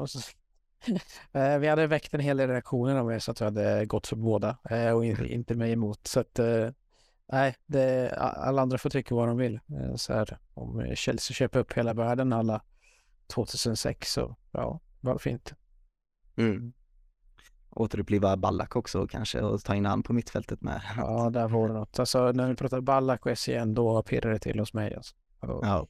<laughs> vi hade väckt en hel del reaktioner om det så att vi hade gått för båda eh, och inte mig emot. Så att eh, nej, det, alla andra får tycka vad de vill. Så här, om Chelsea köper upp hela världen, alla 2006 så ja, var fint. Mm. Återuppliva Ballack också kanske och ta in han på mittfältet med. Ja, där var det något. Alltså när vi pratar Ballack och SCN då pirrar det till hos mig alltså. Ja,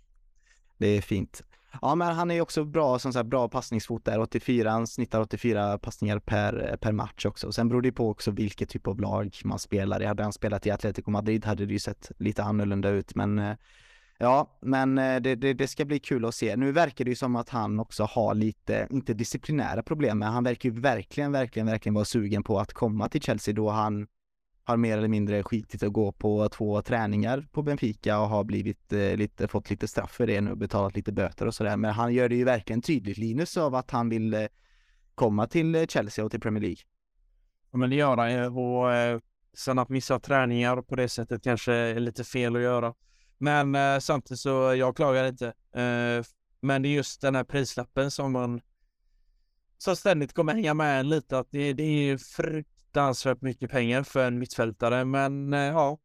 det är fint. Ja, men han är ju också bra, som sagt, bra passningsfot där. 84, han snittar 84 passningar per, per match också. Sen beror det på också vilket typ av lag man spelar i. Hade han spelat i Atletico Madrid hade det ju sett lite annorlunda ut, men eh, Ja, men eh, det, det, det, ska bli kul att se. Nu verkar det ju som att han också har lite, inte disciplinära problem, men han verkar ju verkligen, verkligen, verkligen vara sugen på att komma till Chelsea då han har mer eller mindre skitit att gå på två träningar på Benfica och har blivit eh, lite, fått lite straff för det nu, och betalat lite böter och sådär. Men han gör det ju verkligen tydligt, Linus, av att han vill eh, komma till eh, Chelsea och till Premier League. Ja, men det gör han ju och eh, sen att missa träningar på det sättet kanske är lite fel att göra. Men eh, samtidigt så jag klagar inte. Eh, men det är just den här prislappen som man som ständigt kommer hänga med lite att det, det är fruktansvärt mycket pengar för en mittfältare. Men eh, ja,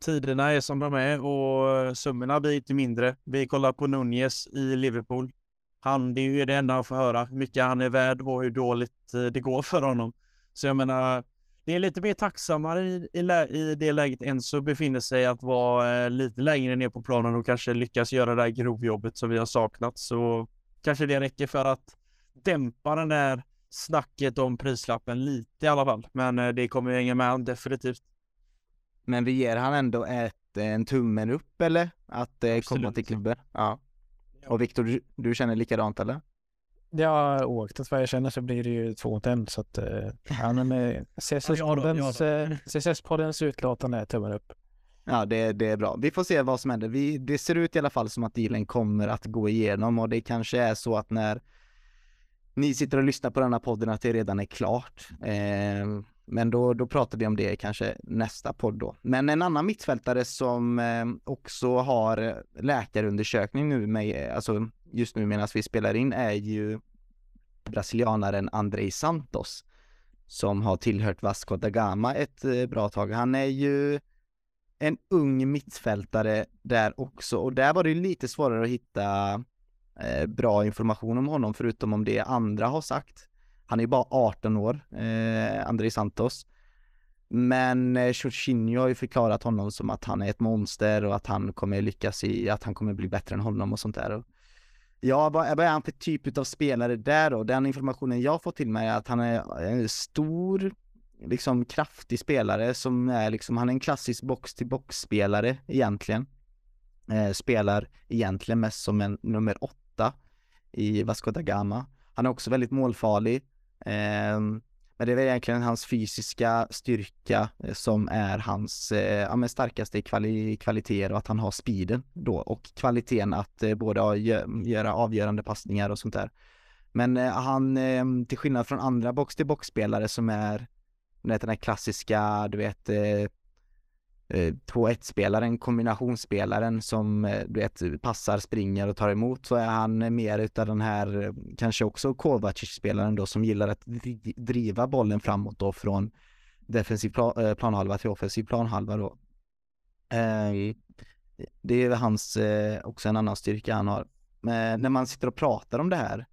tiderna är som de är och eh, summorna blir inte mindre. Vi kollar på Nunez i Liverpool. Han, det är ju det enda han får höra, hur mycket han är värd och hur dåligt eh, det går för honom. Så jag menar, det är lite mer tacksammare i, i, i det läget Enzo befinner sig att vara eh, lite längre ner på planen och kanske lyckas göra det här grovjobbet som vi har saknat. Så kanske det räcker för att dämpa den där snacket om prislappen lite i alla fall. Men eh, det kommer ju hänga med definitivt. Men vi ger han ändå ett, en tummen upp eller? Att eh, komma till klubben? Ja. Och Viktor, du, du känner likadant eller? Ja, oaktat vad jag känner så blir det ju två mot en så att eh, <laughs> ja, men CSS-poddens, CSS-poddens utlåtande är tummen upp. Ja, det, det är bra. Vi får se vad som händer. Vi, det ser ut i alla fall som att dealen kommer att gå igenom och det kanske är så att när ni sitter och lyssnar på denna podden att det redan är klart. Eh, men då, då pratar vi om det kanske nästa podd då. Men en annan mittfältare som eh, också har läkarundersökning nu med, alltså just nu medan vi spelar in är ju brasilianaren Andrei Santos som har tillhört Vasco da Gama ett eh, bra tag. Han är ju en ung mittfältare där också och där var det lite svårare att hitta eh, bra information om honom förutom om det andra har sagt. Han är ju bara 18 år, eh, André Santos. Men eh, Jorginho har ju förklarat honom som att han är ett monster och att han kommer lyckas i, att han kommer bli bättre än honom och sånt där. Ja, vad är han för typ av spelare där då? Den informationen jag fått till mig är att han är en stor, liksom kraftig spelare som är liksom, han är en klassisk box-till-box-spelare egentligen. Eh, spelar egentligen mest som en nummer åtta i Vasco da Gama. Han är också väldigt målfarlig. Eh, men det är väl egentligen hans fysiska styrka eh, som är hans eh, ja, starkaste kvali kvaliteter och att han har speeden då och kvaliteten att eh, både göra avgörande passningar och sånt där. Men eh, han, eh, till skillnad från andra box-till-box-spelare som är den här klassiska, du vet, eh, eh, 2-1-spelaren, kombinationsspelaren som eh, du vet passar, springer och tar emot så är han mer utav den här eh, kanske också Kovacic-spelaren då som gillar att driva bollen framåt då från defensiv eh, planhalva till offensiv planhalva då. Eh, det är hans, eh, också en annan styrka han har. Men när man sitter och pratar om det här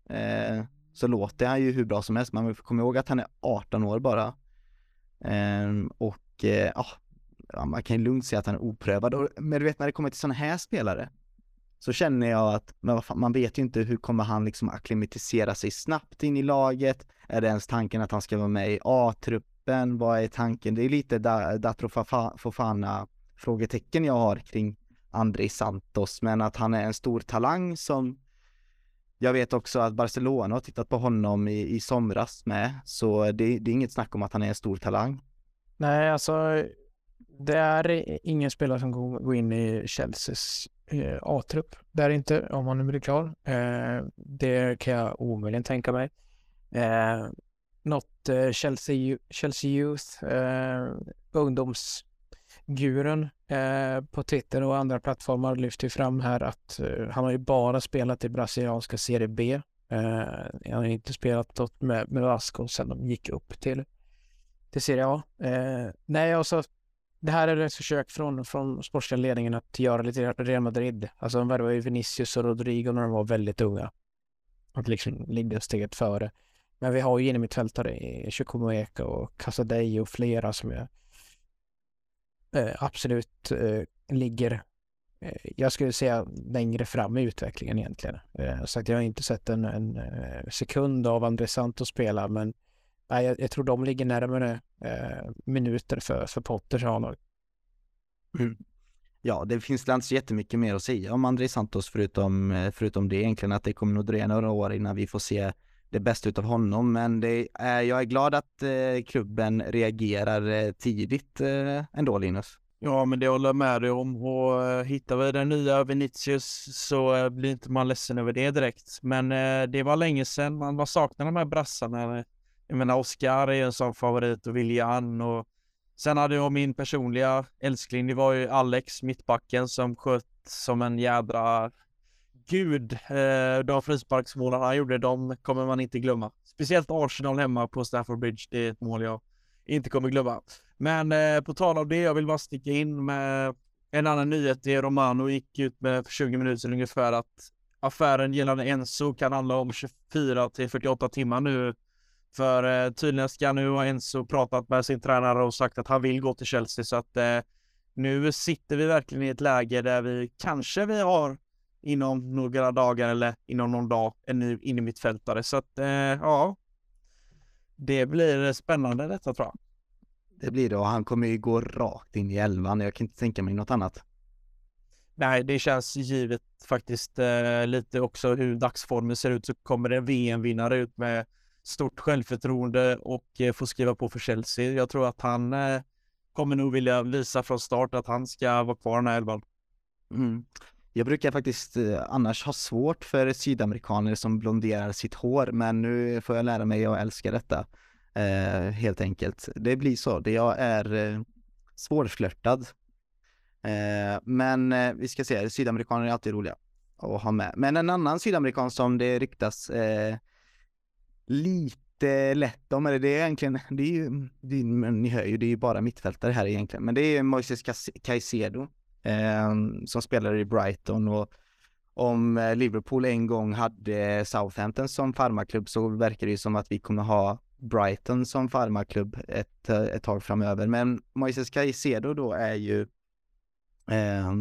så låter han ju hur bra som helst. Man får komma ihåg att han är 18 år bara. Ehm, och ja, ja, man kan ju lugnt säga att han är oprövad. Och, men du vet när det kommer till sådana här spelare så känner jag att, men fan, man vet ju inte hur kommer han liksom akklimatisera sig snabbt in i laget? Är det ens tanken att han ska vara med i A-truppen? Vad är tanken? Det är lite Datro Fofana frågetecken jag har kring André Santos, men att han är en stor talang som jag vet också att Barcelona har tittat på honom i, i somras med, så det, det är inget snack om att han är en stor talang. Nej, alltså det är ingen spelare som går in i Chelseas eh, A-trupp. Det är inte, om han nu blir klar. Eh, det kan jag omöjligen tänka mig. Eh, något Chelsea, Chelsea Youth, ungdomsguren på Twitter och andra plattformar lyfter fram här att han har ju bara spelat i brasilianska Serie B. Han har inte spelat med, med Vasco sedan de gick upp till, till Serie A. Eh, nej, alltså det här är ett försök från, från sportsliga ledningen att göra lite Real Madrid. Alltså de värvade ju Vinicius och Rodrigo när de var väldigt unga. Att liksom ligga steget före. Men vi har ju innermittfältare i Chukwuemeka och Casadei och flera som är eh, absolut eh, ligger, eh, jag skulle säga längre fram i utvecklingen egentligen. Eh, så att jag har inte sett en, en eh, sekund av André Santos spela, men Nej, jag, jag tror de ligger närmare eh, minuter för, för Potters A-lag. Mm. Ja, det finns inte så jättemycket mer att säga om André Santos förutom, eh, förutom det egentligen att det kommer nog dröja några år innan vi får se det bästa utav honom. Men det är, jag är glad att eh, klubben reagerar eh, tidigt eh, ändå Linus. Ja, men det håller jag med dig om och uh, hittar vi den nya Vinicius så uh, blir inte man ledsen över det direkt. Men det var länge sedan man var saknar de här brassarna jag menar, Oscar är en sån favorit och William och sen hade jag min personliga älskling, det var ju Alex, mittbacken, som sköt som en jädra gud. Eh, de frisparksmålen han gjorde, de kommer man inte glömma. Speciellt Arsenal hemma på Stafford Bridge, det är ett mål jag inte kommer glömma. Men eh, på tal om det, jag vill bara sticka in med en annan nyhet. Det är Romano gick ut med för 20 minuter sedan ungefär att affären gällande Enzo kan handla om 24 till 48 timmar nu för eh, tydligen ska nu ha Enzo pratat med sin tränare och sagt att han vill gå till Chelsea så att eh, nu sitter vi verkligen i ett läge där vi kanske vi har inom några dagar eller inom någon dag en ny innermittfältare. Så att eh, ja, det blir spännande detta tror jag. Det blir det och han kommer ju gå rakt in i elvan. Jag kan inte tänka mig något annat. Nej, det känns givet faktiskt eh, lite också hur dagsformen ser ut så kommer en VM-vinnare ut med stort självförtroende och eh, få får skriva på för Chelsea. Jag tror att han eh, kommer nog vilja visa från start att han ska vara kvar i den här elvan. Mm. Jag brukar faktiskt eh, annars ha svårt för sydamerikaner som blonderar sitt hår, men nu får jag lära mig att älska detta. Eh, helt enkelt. Det blir så. Det jag är eh, svårflörtad. Eh, men eh, vi ska se, sydamerikaner är alltid roliga att ha med. Men en annan sydamerikan som det ryktas eh, lite lätt om, eller det är egentligen, det är ju, det är, ni hör ju, det är ju bara mittfältare här egentligen, men det är Moises Caicedo eh, som spelar i Brighton och om eh, Liverpool en gång hade Southampton som farmaklubb så verkar det ju som att vi kommer ha Brighton som farmaklubb ett, eh, ett tag framöver. Men Moises Caicedo då är ju eh,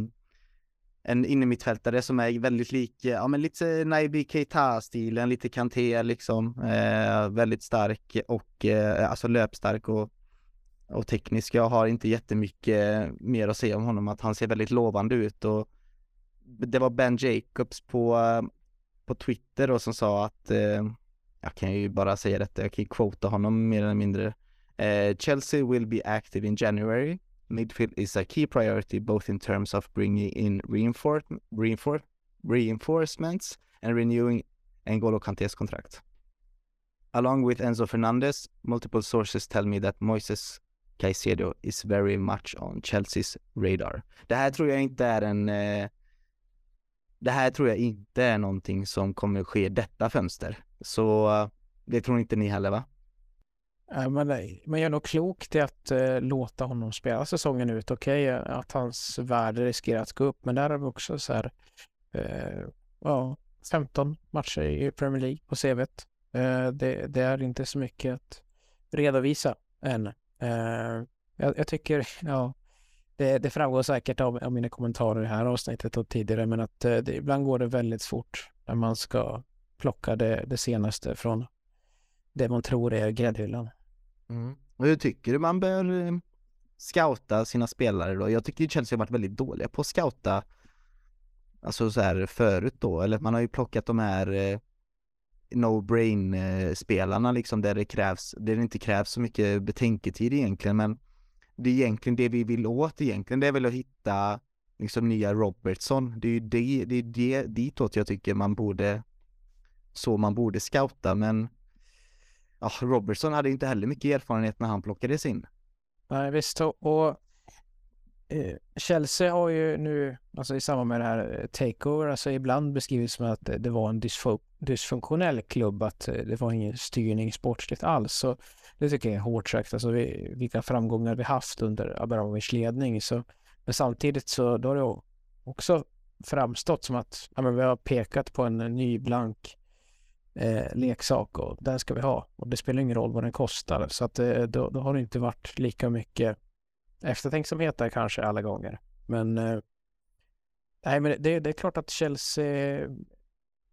en innermittfältare som är väldigt lik, ja men lite Naibi Keita-stilen, lite Kanté liksom, eh, väldigt stark och eh, alltså löpstark och, och teknisk. Jag har inte jättemycket mer att säga om honom, att han ser väldigt lovande ut och det var Ben Jacobs på, på Twitter då som sa att, eh, jag kan ju bara säga detta, jag kan ju quota honom mer eller mindre. Eh, Chelsea will be active in January midfield is a key priority both in terms of bringing in reinfor reinfor reinforcements and renewing N'Golo Kante's contract. Along with Enzo Fernandez, multiple sources tell me that Moises Caicedo is very much on Chelseas radar. Det här tror jag inte är en... Eh, det här tror jag inte är någonting som kommer ske detta fönster. Så eh, det tror inte ni heller va? Men man gör nog klokt i att eh, låta honom spela säsongen ut. Okej, okay, att hans värde riskerar att gå upp, men där har vi också så här, eh, ja, 15 matcher i Premier League på CVt. Eh, det, det, är inte så mycket att redovisa än. Eh, jag, jag, tycker, <laughs> ja, det, det framgår säkert av, av, mina kommentarer i det här avsnittet och tidigare, men att eh, det, ibland går det väldigt fort när man ska plocka det, det senaste från det man tror är gräddhyllan. Mm. Och hur tycker du man bör eh, scouta sina spelare då? Jag tycker Chelsea har varit väldigt dåliga på att scouta Alltså så här förut då, eller man har ju plockat de här eh, No-Brain eh, spelarna liksom där det krävs, där det inte krävs så mycket betänketid egentligen men det är egentligen det vi vill åt egentligen, det är väl att hitta liksom nya Robertson. Det är ju det, det, är det ditåt jag tycker man borde så man borde scouta men ja, Robertson hade inte heller mycket erfarenhet när han plockades in. Nej, visst. Och eh, Chelsea har ju nu, alltså i samband med det här eh, takeover, alltså ibland beskrivits som att eh, det var en dysfunktionell klubb, att det var ingen styrning sportsligt alls. Så det tycker jag är hårt sagt, alltså vi, vilka framgångar vi haft under Abramovics ledning. Så, men samtidigt så då har det också framstått som att ja, men vi har pekat på en ny blank eh, leksak och den ska vi ha. Och det spelar ingen roll vad den kostar. Så att eh, då, då, har det inte varit lika mycket eftertänksamhet där kanske alla gånger. Men, eh, nej, men det, det, är klart att Chelsea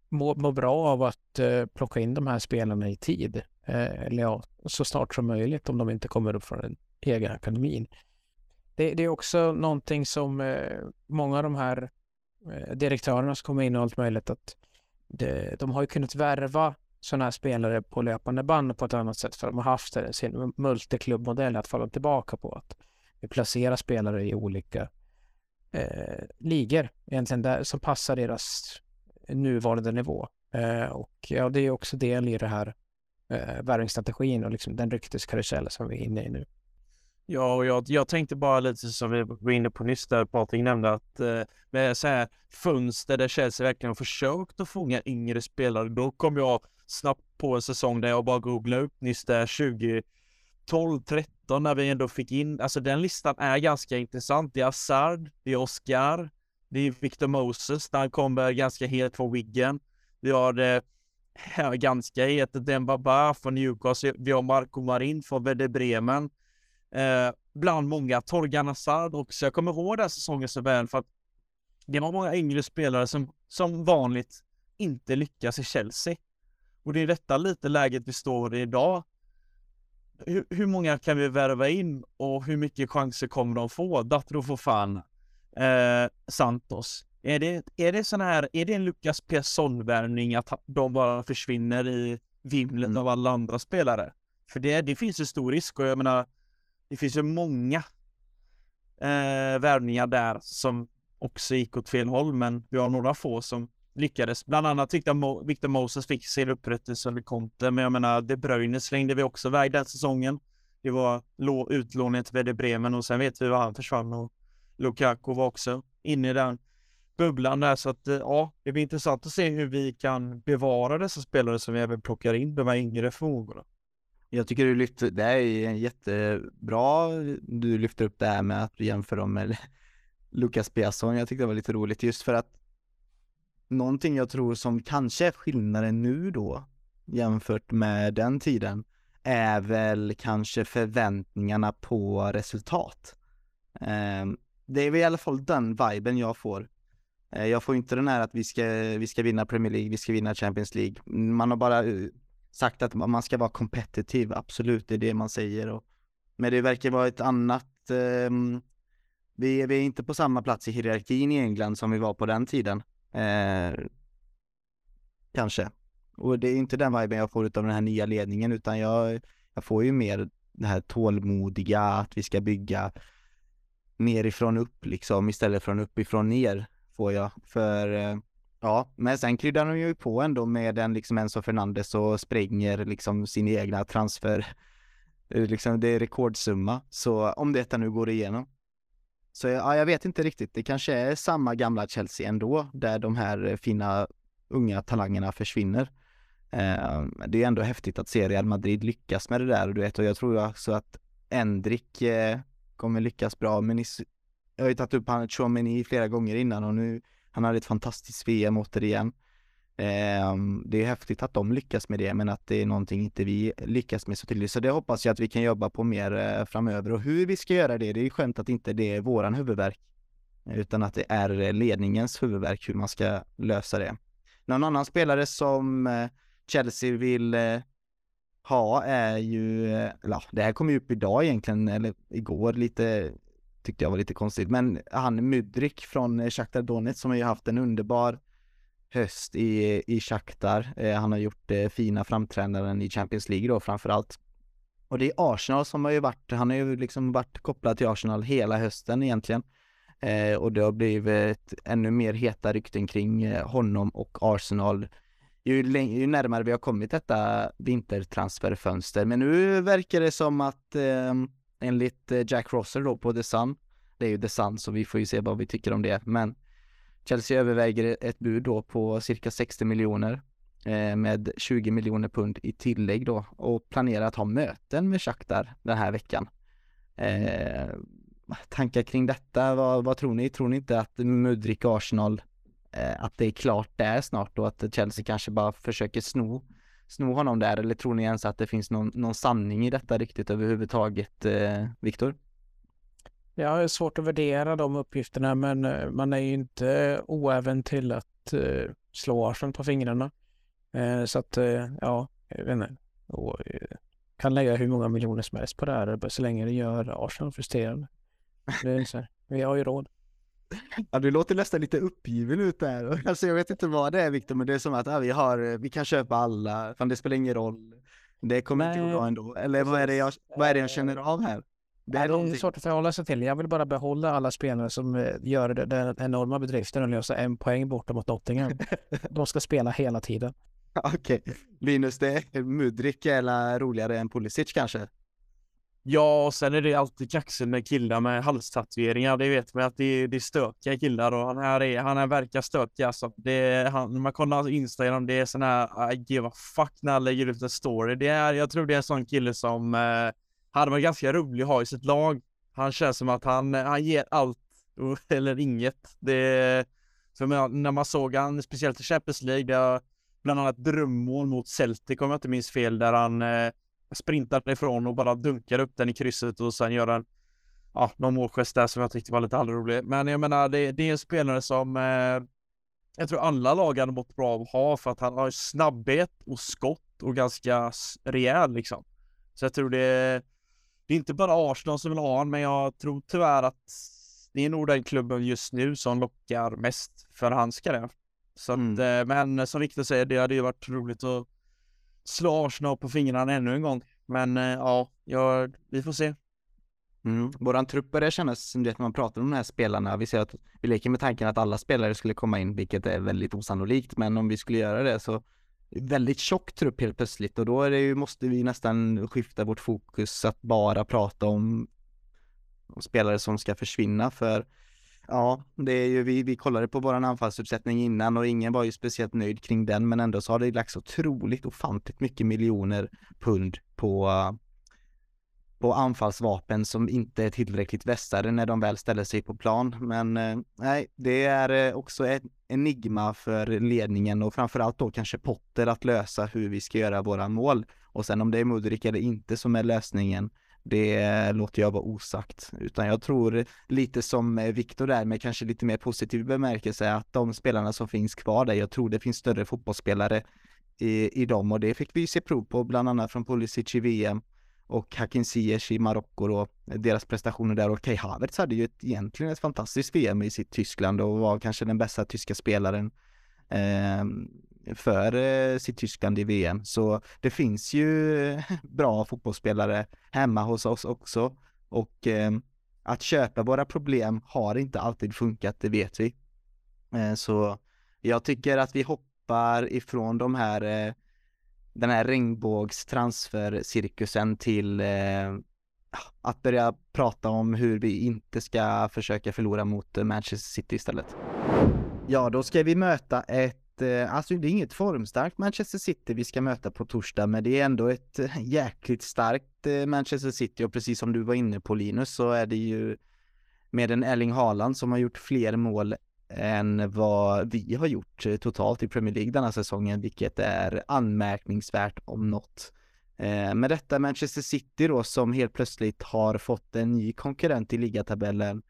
mår, må bra av att eh, plocka in de här spelarna i tid. Eh, eller ja, så snart som möjligt om de inte kommer upp från den egna akademin. Det, det är också någonting som eh, många av de här eh, direktörerna som kommer in och allt möjligt att det, de har ju kunnat värva sådana här spelare på löpande band på ett annat sätt för de har haft sin multiklubbmodell att falla tillbaka på. Att vi placerar spelare i olika eh, ligor egentligen där, som passar deras nuvarande nivå. Eh, och ja, det är också del i det här eh, värvningsstrategin och liksom den rykteskarusell som vi är inne i nu. Ja, och jag, jag tänkte bara lite som vi var inne på nyss där Patrik nämnde att eh, med så här fönster där Chelsea verkligen har försökt att fånga yngre spelare, då kom jag snabbt på en säsong där jag bara googlade upp nyss där 2012, 13 när vi ändå fick in, alltså den listan är ganska intressant. Det är Hazard, det är Oscar, det är Victor Moses, där han kommer ganska helt från Wiggen. Vi har det eh, ganska het Dembaba från Newcastle, vi har Marco Marin från Werder Bremen eh, bland många. Torgan Hazard också. Jag kommer ihåg den säsongen så väl för att det var många yngre spelare som som vanligt inte lyckas i Chelsea. Och det är detta lite läget vi står i idag. Hur, hur många kan vi värva in och hur mycket chanser kommer de få? Datro Fofana, eh, Santos. Är det, är det sån här, är det en Lucas Persson-värvning att de bara försvinner i vimlet mm. av alla andra spelare? För det, det finns ju stor risk och jag menar, det finns ju många eh, värvningar där som också gick åt fel håll, men vi har några få som lyckades. Bland annat tyckte jag Mo Victor Moses fick sin upprättelse under Conte, men jag menar De Bruyne slängde vi också iväg den säsongen. Det var utlåningen till Werder Bremen och sen vet vi var han försvann och Lukaku var också inne i den bubblan där så att eh, ja, det blir intressant att se hur vi kan bevara dessa spelare som vi även plockar in, de här yngre förmågorna. Jag tycker du lyfter, det är jättebra, du lyfter upp det här med att jämföra dem med <laughs> Lukas Piasson. Jag tyckte det var lite roligt just för att någonting jag tror som kanske är skillnaden nu då jämfört med den tiden är väl kanske förväntningarna på resultat. Ehm, det är väl i alla fall den viben jag får. Eh, jag får inte den här att vi ska, vi ska vinna Premier League, vi ska vinna Champions League. Man har bara eh, sagt att man ska vara kompetitiv, absolut, det är det man säger. Och, men det verkar vara ett annat, eh, vi, vi är inte på samma plats i hierarkin i England som vi var på den tiden. Eh, kanske. Och det är inte den viben jag får av den här nya ledningen utan jag, jag får ju mer det här tålmodiga, att vi ska bygga nerifrån upp liksom istället från uppifrån ner får jag. För eh, ja, men sen kryddar de ju på ändå med en liksom Enzo Fernandes och spränger liksom sin egna transfer. Liksom det är rekordsumma. Så om detta nu går igenom. Så ja, jag vet inte riktigt. Det kanske är samma gamla Chelsea ändå, där de här fina unga talangerna försvinner. Eh, det är ändå häftigt att se Real Madrid lyckas med det där och du vet, och jag tror också att Endrik eh, kommer lyckas bra, men jag har ju tagit upp han Chouameni flera gånger innan och nu, han hade ett fantastiskt VM återigen. Eh, det är häftigt att de lyckas med det, men att det är någonting inte vi lyckas med så tydligt. Så det hoppas jag att vi kan jobba på mer eh, framöver och hur vi ska göra det, det är ju skönt att inte det är våran huvudverk, utan att det är eh, ledningens huvudverk hur man ska lösa det. Någon annan spelare som eh, Chelsea vill eh, ha är ju, eh, ja, det här kom ju upp idag egentligen, eller igår lite, tyckte jag var lite konstigt, men han Mudrik från eh, Shakhtar Donetsk som har ju haft en underbar höst i, i Shakhtar. Eh, han har gjort eh, fina framträdanden i Champions League då framförallt. Och det är Arsenal som har ju varit, han har ju liksom varit kopplad till Arsenal hela hösten egentligen. Eh, och det har blivit ännu mer heta rykten kring eh, honom och Arsenal ju, ju närmare vi har kommit detta vintertransferfönster. Men nu verkar det som att eh, enligt eh, Jack Rosser då på The Sun, det är ju The Sun så vi får ju se vad vi tycker om det, men Chelsea överväger ett bud då på cirka 60 miljoner eh, med 20 miljoner pund i tillägg då och planerar att ha möten med Shakhtar den här veckan. Eh, tankar kring detta, vad, vad, tror ni? Tror ni inte att Mudrik Arsenal, eh, att det är klart där snart och att Chelsea kanske bara försöker sno, sno honom där eller tror ni ens att det finns någon, någon sanning i detta riktigt överhuvudtaget, eh, Viktor? Ja, det är svårt att värdera de uppgifterna men eh, man är ju inte eh, oäven till att eh, slå Arsen på fingrarna. Eh, så att eh, ja, jag vet inte. Och, eh, kan lägga hur många miljoner som helst på det här så länge det gör Arsenal frustrerande. Det är så här, vi har ju råd. Ja, du låter nästan lite uppgiven ut där. <laughs> Alltså jag vet inte vad det är Viktor, men det är som att ja, vi har, vi kan köpa alla, fan det spelar ingen roll. Det kommer Nej. inte gå bra ändå. Eller vad är det jag, vad är det jag känner av här? Det är, det är svårt att förhålla sig till. Jag vill bara behålla alla spelare som eh, gör den enorma bedriften och lösa en poäng borta mot Nottingham. <laughs> De ska spela hela tiden. Okej, okay. Linus, det är Mudrik eller roligare än Pulisic kanske? Ja, och sen är det alltid kaxigt med killar med halstatueringar. Det vet man att det är, det är stökiga killar och han här är, han här verkar stökig alltså. Det är, han, när man kollar Instagram, det är sån här, I give a fuck när han lägger ut en story. Det är, jag tror det är en sån kille som eh, hade varit ganska rolig att ha i sitt lag. Han känns som att han, han ger allt eller inget. Det, för när man såg han, speciellt i Champions League, där bland annat drömmål mot Celtic om jag inte minns fel, där han eh, sprintar ifrån och bara dunkar upp den i krysset och sen gör en ja, någon målgest där som jag tyckte var lite halvrolig. Men jag menar, det, det är en spelare som eh, jag tror alla lag hade mått bra av att ha för att han har snabbhet och skott och ganska rejäl liksom. Så jag tror det det är inte bara Arsenal som vill ha honom, men jag tror tyvärr att det är nog den klubben just nu som lockar mest för hans karriär. Så att, mm. Eh, men som Victor säger, det hade ju varit roligt att slå Arsenal på fingrarna ännu en gång. Men eh, ja, ja vi får se. Mm. Våran trupp börjar kännas som det när man pratar om de här spelarna. Vi ser att vi leker med tanken att alla spelare skulle komma in, vilket är väldigt osannolikt. Men om vi skulle göra det så väldigt tjock trupp helt plötsligt och då är det ju, måste vi nästan skifta vårt fokus att bara prata om, om spelare som ska försvinna för Ja, det är ju, vi, vi kollade på våran anfallsuppsättning innan och ingen var ju speciellt nöjd kring den men ändå så har det lagts otroligt ofantligt mycket miljoner pund på på anfallsvapen som inte är tillräckligt vässade när de väl ställer sig på plan. Men eh, nej, det är eh, också ett enigma för ledningen och framförallt då kanske Potter att lösa hur vi ska göra våra mål. Och sen om det är Mudrik eller inte som är lösningen, det låter jag vara osagt. Utan jag tror lite som eh, Viktor där med kanske lite mer positiv bemärkelse att de spelarna som finns kvar där, jag tror det finns större fotbollsspelare i, i dem och det fick vi se prov på bland annat från Pulisic i VM och Hakim Ziyech i Marocko och deras prestationer där och Kai Havertz hade ju ett, egentligen ett fantastiskt VM i sitt Tyskland och var kanske den bästa tyska spelaren eh, för eh, sitt Tyskland i VM. Så det finns ju <laughs> bra fotbollsspelare hemma hos oss också och eh, att köpa våra problem har inte alltid funkat, det vet vi. Eh, så jag tycker att vi hoppar ifrån de här den här regnbågstransfercirkusen till att börja prata om hur vi inte ska försöka förlora mot Manchester City istället. Ja, då ska vi möta ett, Eh, alltså det är inget formstarkt Manchester City vi ska möta på torsdag, men det är ändå ett eh, jäkligt starkt eh, Manchester City och precis som du var inne på Linus så är det ju med en Erling Haaland som har gjort fler mål än vad vi har gjort totalt i Premier League denna säsongen, vilket är anmärkningsvärt om något. Med detta Manchester City då som helt plötsligt har fått en ny konkurrent i ligatabellen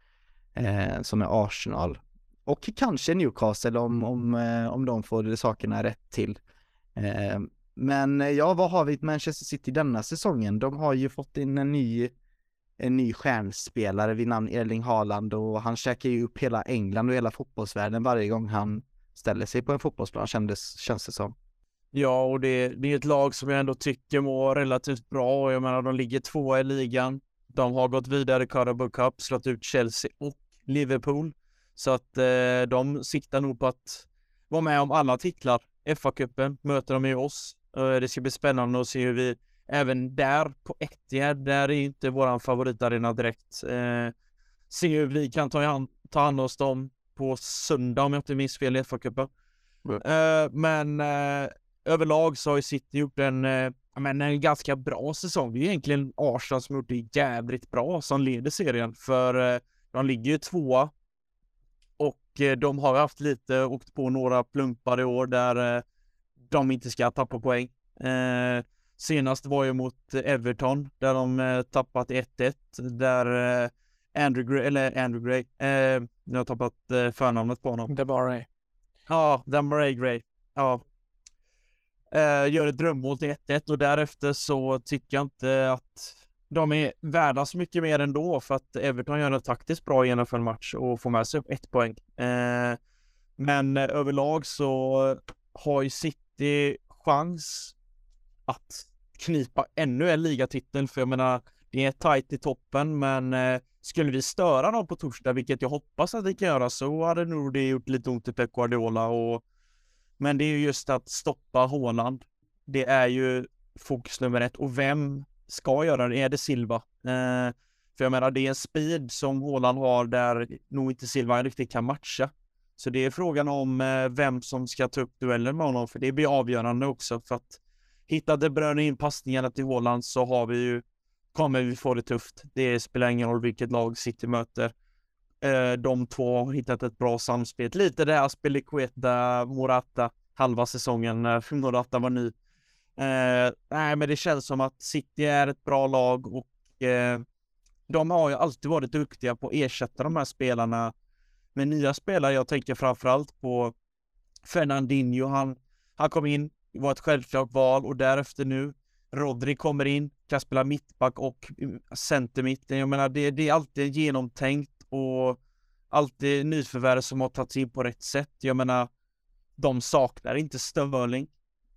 som är Arsenal och kanske Newcastle om, om, eh, om de får sakerna rätt till. Eh, men eh, ja, vad har vi Manchester City denna säsongen? De har ju fått in en ny en ny stjärnspelare vid namn Erling Haaland och han käkar ju upp hela England och hela fotbollsvärlden varje gång han ställer sig på en fotbollsplan kändes, känns det som. Ja, och det, det är ett lag som jag ändå tycker mår relativt bra och jag menar de ligger tvåa i ligan. De har gått vidare i Carabao Cup, slått ut Chelsea och Liverpool. Så att eh, de siktar nog på att vara med om alla titlar. FA-cupen möter de ju oss. Eh, det ska bli spännande att se hur vi även där på Etihad, där är inte våran favoritarena direkt. Eh, se hur vi kan ta hand, ta hand om oss dem på söndag om jag inte minns fel i FA-cupen. Mm. Eh, men eh, överlag så har ju City gjort en, eh, men en ganska bra säsong. Det är egentligen Arsenal som gjort det jävligt bra som leder serien för eh, de ligger ju tvåa och eh, de har haft lite, åkt på några plumpar i år där de inte ska tappa poäng. Senast var ju mot Everton där de eh, tappat 1-1 där eh, Andrew Gray, eller Andrew Gray, eh, jag har tappat eh, förnamnet på honom. Demaray. Ja, Demaray Gray. Ja. Eh, gör ett drömmål till 1-1 och därefter så tycker jag inte att de är värda så mycket mer ändå för att Everton gör en taktiskt bra genomförd-match och får med sig ett poäng. Eh, men eh, överlag så har ju City chans att knipa ännu en ligatitel, för jag menar, det är tajt i toppen, men eh, skulle vi störa dem på torsdag, vilket jag hoppas att vi kan göra, så hade nog det gjort lite ont i Pep Guardiola och men det är ju just att stoppa Håland. Det är ju fokus nummer ett och vem ska göra det? Är det Silva? Eh, för jag menar, det är en speed som Håland har där nog inte Silva riktigt kan matcha. Så det är frågan om eh, vem som ska ta upp duellen med honom, för det blir avgörande också för att Hittar De Bruyne in passningarna till Håland så har vi ju, kommer vi få det tufft. Det spelar ingen roll vilket lag City möter. Eh, de två har hittat ett bra samspel. Lite det här Spelikueta, Morata, halva säsongen när Morata var ny. Eh, nej, men det känns som att City är ett bra lag och eh, de har ju alltid varit duktiga på att ersätta de här spelarna med nya spelare. Jag tänker framförallt på Fernandinho. Han, han kom in, var ett självklart val och därefter nu Rodri kommer in, kan spela mittback och mm, centermitten. Jag menar, det, det är alltid genomtänkt och alltid nyförvärv som har tagits in på rätt sätt. Jag menar, de saknar inte Störling.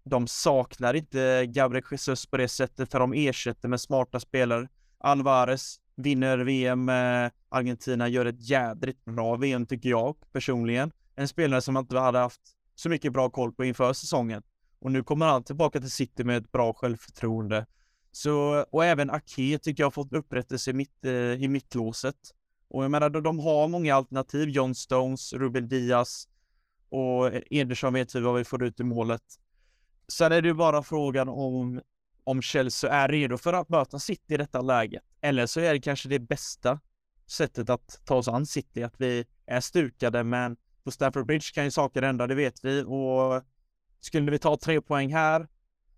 De saknar inte Gabriel Jesus på det sättet, för de ersätter med smarta spelare. Alvarez vinner VM med eh, Argentina, gör ett jädrigt bra VM tycker jag personligen. En spelare som man inte hade haft så mycket bra koll på inför säsongen. Och nu kommer han tillbaka till City med ett bra självförtroende. Så, och även Ake tycker jag har fått upprättelse i, mitt, eh, i mittlåset. Och jag menar, de har många alternativ. John Stones, Ruben Diaz och Ederson vet vi vad vi får ut i målet. Sen är det ju bara frågan om, om Chelsea är redo för att möta City i detta läget. Eller så är det kanske det bästa sättet att ta oss an City, att vi är stukade, men på Stamford Bridge kan ju saker hända, det vet vi. Och skulle vi ta tre poäng här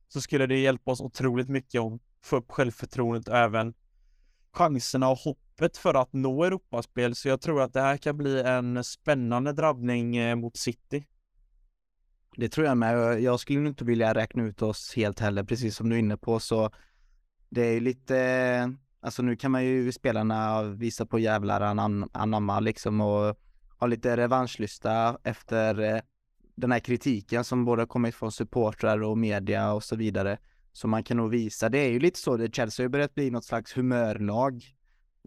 så skulle det hjälpa oss otroligt mycket om få upp självförtroendet och även chanserna och hoppet för att nå Europaspel. Så jag tror att det här kan bli en spännande drabbning eh, mot City. Det tror jag med. Jag skulle inte vilja räkna ut oss helt heller, precis som du är inne på. Så det är ju lite, alltså nu kan man ju spelarna visa på jävlar anamma liksom och ha lite revanschlysta efter eh, den här kritiken som både kommit från supportrar och media och så vidare. Så man kan nog visa, det är ju lite så, det Chelsea har ju börjat bli något slags humörlag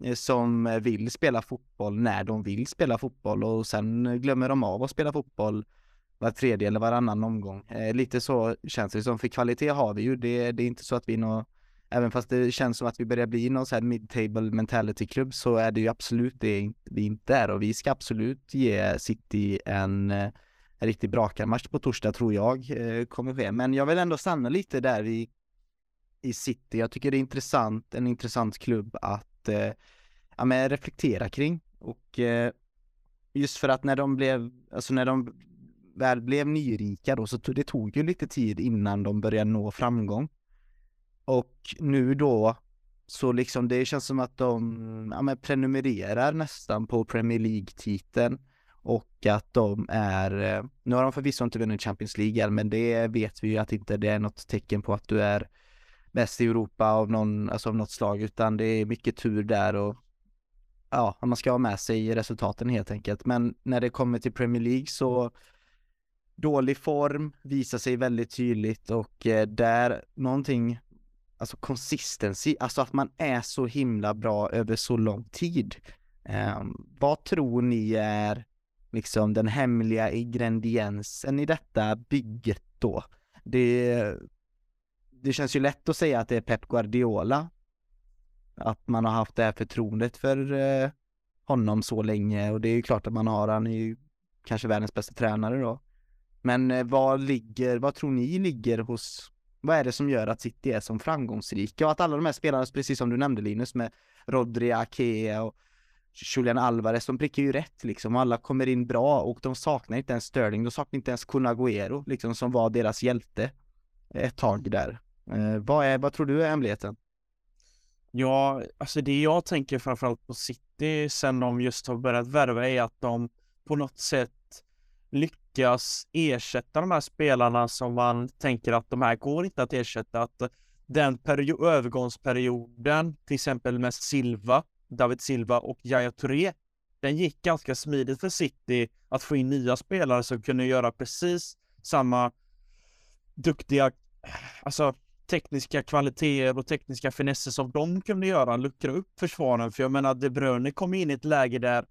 eh, som vill spela fotboll när de vill spela fotboll och sen glömmer de av att spela fotboll var tredje eller varannan omgång. Eh, lite så känns det som, för kvalitet har vi ju, det, det är inte så att vi nå Även fast det känns som att vi börjar bli någon sån här mid-table mentality-klubb så är det ju absolut det vi inte är och vi ska absolut ge City en, eh, en riktig brakarmatch på torsdag tror jag eh, kommer ske. Men jag vill ändå stanna lite där i, i City. Jag tycker det är intressant, en intressant klubb att eh, ja, men reflektera kring och eh, just för att när de blev, alltså när de väl blev nyrika då så det tog ju lite tid innan de började nå framgång. Och nu då så liksom det känns som att de ja, men prenumererar nästan på Premier League-titeln och att de är, eh, nu har de förvisso inte vunnit Champions League än, men det vet vi ju att inte det är något tecken på att du är bäst i Europa av någon, alltså av något slag utan det är mycket tur där och ja, man ska ha med sig resultaten helt enkelt. Men när det kommer till Premier League så dålig form visar sig väldigt tydligt och eh, där någonting alltså consistency, alltså att man är så himla bra över så lång tid. Um, vad tror ni är liksom den hemliga ingrediensen i detta bygget då? Det, det känns ju lätt att säga att det är Pep Guardiola. Att man har haft det här förtroendet för eh, honom så länge och det är ju klart att man har, han är ju kanske världens bästa tränare då. Men eh, vad ligger, vad tror ni ligger hos vad är det som gör att City är så framgångsrika och att alla de här spelarna, precis som du nämnde Linus, med Rodri, Ake och Julian Alvarez, de prickar ju rätt liksom. Alla kommer in bra och de saknar inte ens Sterling, de saknar inte ens Kun Agüero, liksom som var deras hjälte ett tag där. Eh, vad, är, vad tror du är hemligheten? Ja, alltså det jag tänker framförallt på City sen de just har börjat värva är att de på något sätt lyckas ersätta de här spelarna som man tänker att de här går inte att ersätta. Att den övergångsperioden, till exempel med Silva, David Silva och Yahya Touré, den gick ganska smidigt för City att få in nya spelare som kunde göra precis samma duktiga, alltså tekniska kvaliteter och tekniska finesser som de kunde göra, luckra upp försvaren. För jag menar, De Bruyne kom in i ett läge där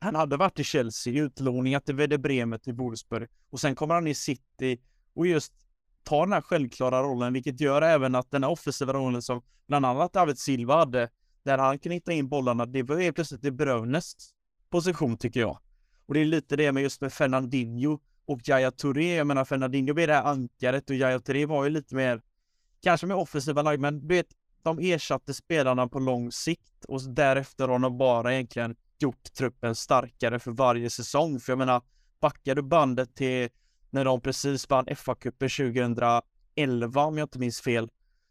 han hade varit i Chelsea, utlåningat till Werder Bremen till Wolfsburg och sen kommer han i City och just tar den här självklara rollen, vilket gör även att den här offensiva rollen som bland annat David Silva hade, där han kunde hitta in bollarna, det var helt plötsligt De Bruynes position tycker jag. Och det är lite det med just med Fernandinho och Jaya Touré. Jag menar Fernandinho blir det här ankaret och Jaya Touré var ju lite mer, kanske med offensiva lag, men du vet, de ersatte spelarna på lång sikt och därefter har de bara egentligen gjort truppen starkare för varje säsong. För jag menar, backar du bandet till när de precis vann FA-cupen 2011 om jag inte minns fel,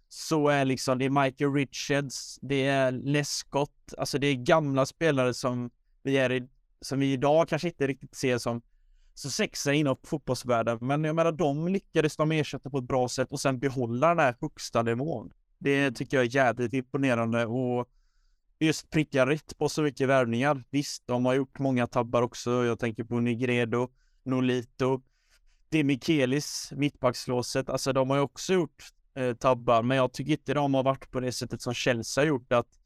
så är liksom det är Michael Richards, det är Lescott, alltså det är gamla spelare som vi är i, som vi idag kanske inte riktigt ser som så sexa inom fotbollsvärlden. Men jag menar, de lyckades de ersätta på ett bra sätt och sen behålla den här högsta nivån. Det tycker jag är jävligt imponerande och just pricka rätt på så mycket värvningar. Visst, de har gjort många tabbar också. Jag tänker på Nigredo, Nolito, Demikelis, mittbackslåset. Alltså de har ju också gjort eh, tabbar, men jag tycker inte de har varit på det sättet som Chelsea har gjort. Att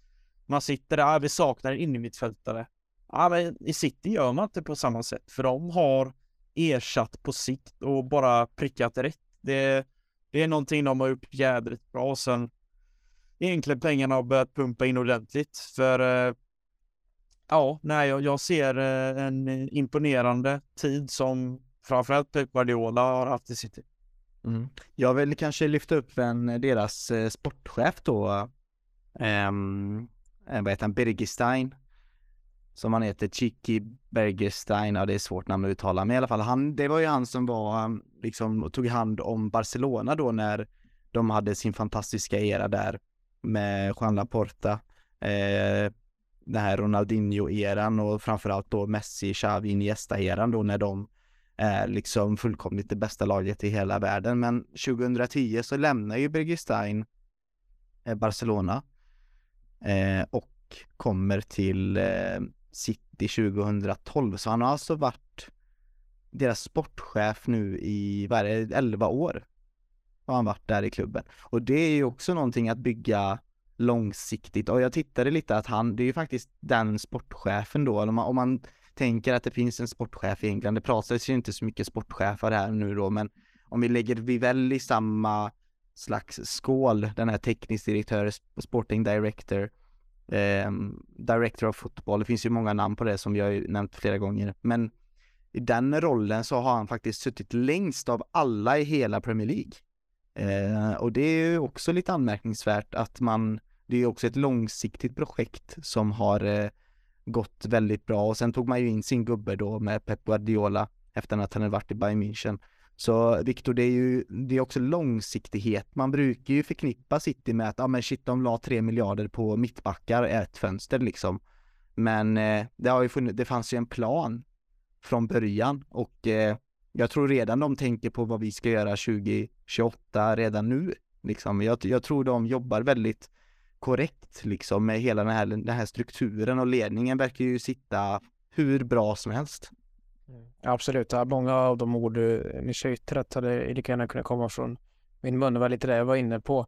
man sitter där, ah, vi saknar en innermittfältare. Ja, men i City gör man inte på samma sätt, för de har ersatt på sikt och bara prickat rätt. Det, det är någonting de har gjort jädrigt bra. Sen egentligen pengarna har börjat pumpa in ordentligt. För eh, ja, nej, jag, jag ser eh, en imponerande tid som framförallt Pep Guardiola har haft i City. Mm. Jag vill kanske lyfta upp en, deras eh, sportchef då, um, vad heter han, Bergestein, som han heter, Chiki Bergestein, ja det är svårt namn att uttala, men i alla fall han, det var ju han som var, liksom, tog hand om Barcelona då när de hade sin fantastiska era där med Juan Laporta, eh, den här Ronaldinho-eran och framförallt då Messi, Xavi, Iniesta-eran då när de är liksom fullkomligt det bästa laget i hela världen. Men 2010 så lämnar ju Bergestein eh, Barcelona eh, och kommer till eh, City 2012. Så han har alltså varit deras sportchef nu i, vad är det, 11 år. Har han varit där i klubben. Och det är ju också någonting att bygga långsiktigt. Och jag tittade lite att han, det är ju faktiskt den sportchefen då, om man, om man tänker att det finns en sportchef i England, det pratas ju inte så mycket sportchefer här nu då, men om vi lägger Vivelli i samma slags skål, den här teknisk direktör, sporting director, eh, director of football, det finns ju många namn på det som jag har nämnt flera gånger, men i den rollen så har han faktiskt suttit längst av alla i hela Premier League. Eh, och det är ju också lite anmärkningsvärt att man, det är också ett långsiktigt projekt som har eh, gått väldigt bra och sen tog man ju in sin gubbe då med Pep Guardiola efter att han hade varit i Bayern München. Så Viktor, det är ju, det är också långsiktighet. Man brukar ju förknippa City med att, ja ah, men shit, de la tre miljarder på mittbackar, ett fönster liksom. Men eh, det har ju funnits, det fanns ju en plan från början och eh, jag tror redan de tänker på vad vi ska göra 2028 redan nu. Liksom. Jag, jag tror de jobbar väldigt korrekt liksom med hela den här, den här strukturen och ledningen verkar ju sitta hur bra som helst. Mm. Absolut, många av de ord du nyss har yttrat hade lika gärna kunnat komma från min mun. Det var lite det jag var inne på.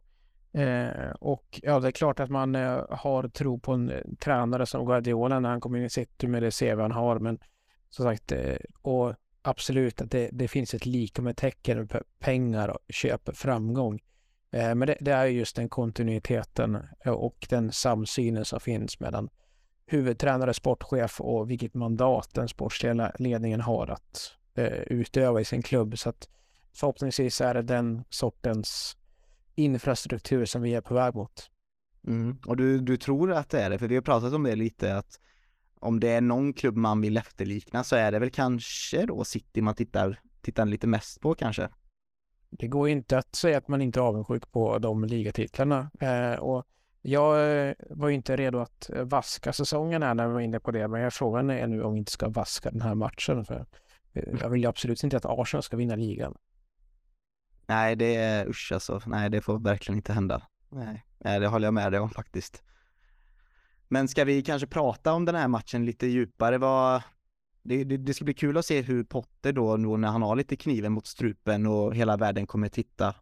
Eh, och ja, det är klart att man eh, har tro på en eh, tränare som Guardiola när han kommer in i City med det CV han har. Men som sagt, eh, och absolut att det, det finns ett lika med tecken, pengar och köp framgång. Eh, men det, det, är just den kontinuiteten eh, och den samsynen som finns mellan huvudtränare, sportchef och vilket mandat den sportsliga ledningen har att eh, utöva i sin klubb. Så att förhoppningsvis är det den sortens infrastruktur som vi är på väg mot. Mm. Och du, du tror att det är det? För vi har pratat om det lite att om det är någon klubb man vill efterlikna så är det väl kanske då City man tittar, tittar lite mest på kanske? det går inte att säga att man inte är avundsjuk på de ligatitlarna. Eh, och jag eh, var inte redo att vaska säsongen här när vi var inne på det, men frågan är nu om vi inte ska vaska den här matchen. För eh, jag vill absolut inte att Arsenal ska vinna ligan. Nej, det är usch alltså. Nej, det får verkligen inte hända. Nej, Nej det håller jag med dig om faktiskt. Men ska vi kanske prata om den här matchen lite djupare? Vad, det, det, det, ska bli kul att se hur Potter då, då när han har lite kniven mot strupen och hela världen kommer titta,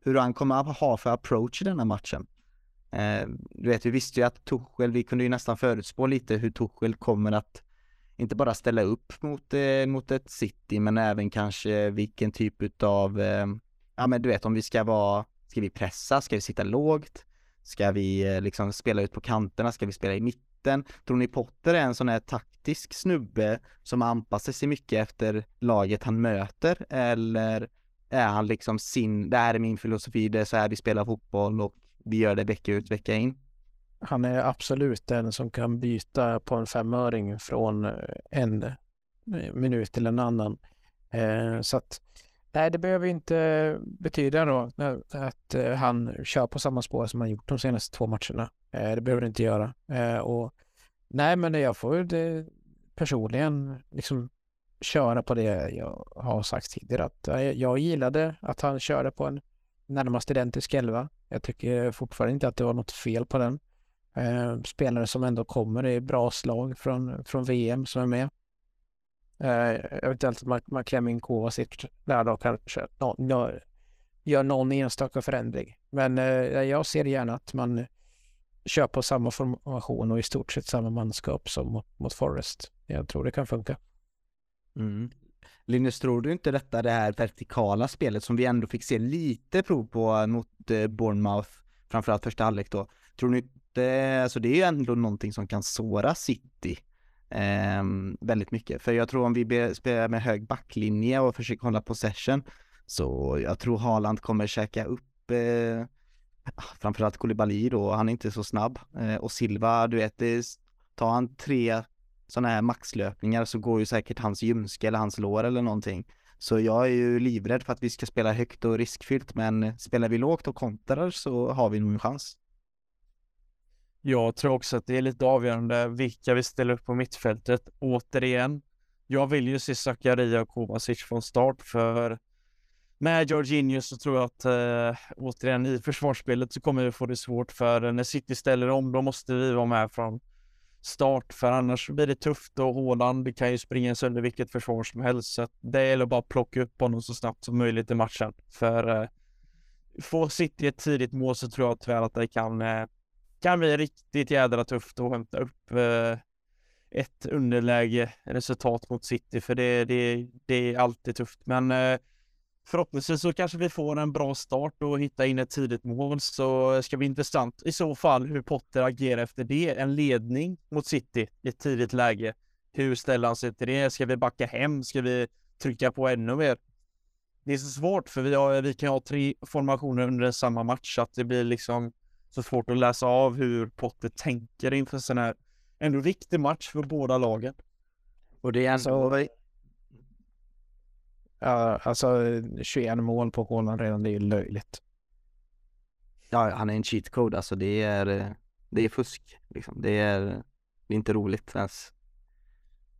hur han kommer att ha för approach i denna matchen. Eh, du vet, vi visste ju att Tuchel, vi kunde ju nästan förutspå lite hur Tuchel kommer att inte bara ställa upp mot, eh, mot ett City, men även kanske vilken typ utav, eh, ja men du vet om vi ska vara, ska vi pressa, ska vi sitta lågt, ska vi eh, liksom spela ut på kanterna, ska vi spela i mitten? Tror ni Potter är en sån här taktisk snubbe som anpassar sig mycket efter laget han möter eller är han liksom sin, det här är min filosofi, det är så här vi spelar fotboll och vi gör det vecka ut, vecka in? Han är absolut den som kan byta på en femöring från eh, en eh, minut till en annan. Så att nej, det behöver inte betyda då att eh, han kör på samma spår som han gjort de senaste två matcherna. Eh, det behöver det inte göra. Eh, och Nej, men jag får det personligen liksom köra på det jag har sagt tidigare. Att jag gillade att han körde på en närmast identisk elva. Jag tycker fortfarande inte att det var något fel på den. Spelare som ändå kommer i bra slag från, från VM som är med. Eh, eventuellt att man, man klämmer in Kovacic där då kanske. Någon, gör någon enstaka förändring. Men eh, jag ser gärna att man kör på samma formation och i stort sett samma manskap som mot, mot Forest. Jag tror det kan funka. Mm. Linus, tror du inte detta det här vertikala spelet som vi ändå fick se lite prov på mot eh, Bournemouth, framförallt första halvlek då, tror ni inte, alltså det är ju ändå någonting som kan såra City eh, väldigt mycket. För jag tror om vi spelar med hög backlinje och försöker hålla possession, så jag tror Haaland kommer käka upp eh, ah, framförallt Koulibaly då, han är inte så snabb. Eh, och Silva, du vet, det, tar han tre sådana här maxlöpningar så går ju säkert hans ljumske eller hans lår eller någonting. Så jag är ju livrädd för att vi ska spela högt och riskfyllt, men spelar vi lågt och kontrar så har vi nog en chans. Jag tror också att det är lite avgörande vilka vi ställer upp på mittfältet. Återigen, jag vill ju se Zakaria och Kovacic från start för med Jorginho så tror jag att eh, återigen i försvarsspelet så kommer vi få det svårt för när City ställer om då måste vi vara med från start för annars blir det tufft och Håland kan ju springa sönder vilket försvar som helst så det gäller bara att plocka upp honom så snabbt som möjligt i matchen för eh, får City ett tidigt mål så tror jag tyvärr att det kan eh, kan bli riktigt jädra tufft att hämta upp eh, ett underläge resultat mot City för det, det, det är alltid tufft men eh, Förhoppningsvis så kanske vi får en bra start och hitta in ett tidigt mål så ska bli intressant i så fall hur Potter agerar efter det. En ledning mot City i ett tidigt läge. Hur ställer han sig till det? Ska vi backa hem? Ska vi trycka på ännu mer? Det är så svårt för vi, har, vi kan ha tre formationer under samma match så att det blir liksom så svårt att läsa av hur Potter tänker inför sån här ändå viktig match för båda lagen. Och det är ändå, Ja, alltså 21 mål på Haaland redan, det är ju löjligt. Ja, han är en cheat code, alltså det är, det är fusk liksom. Det är, det är inte roligt ens.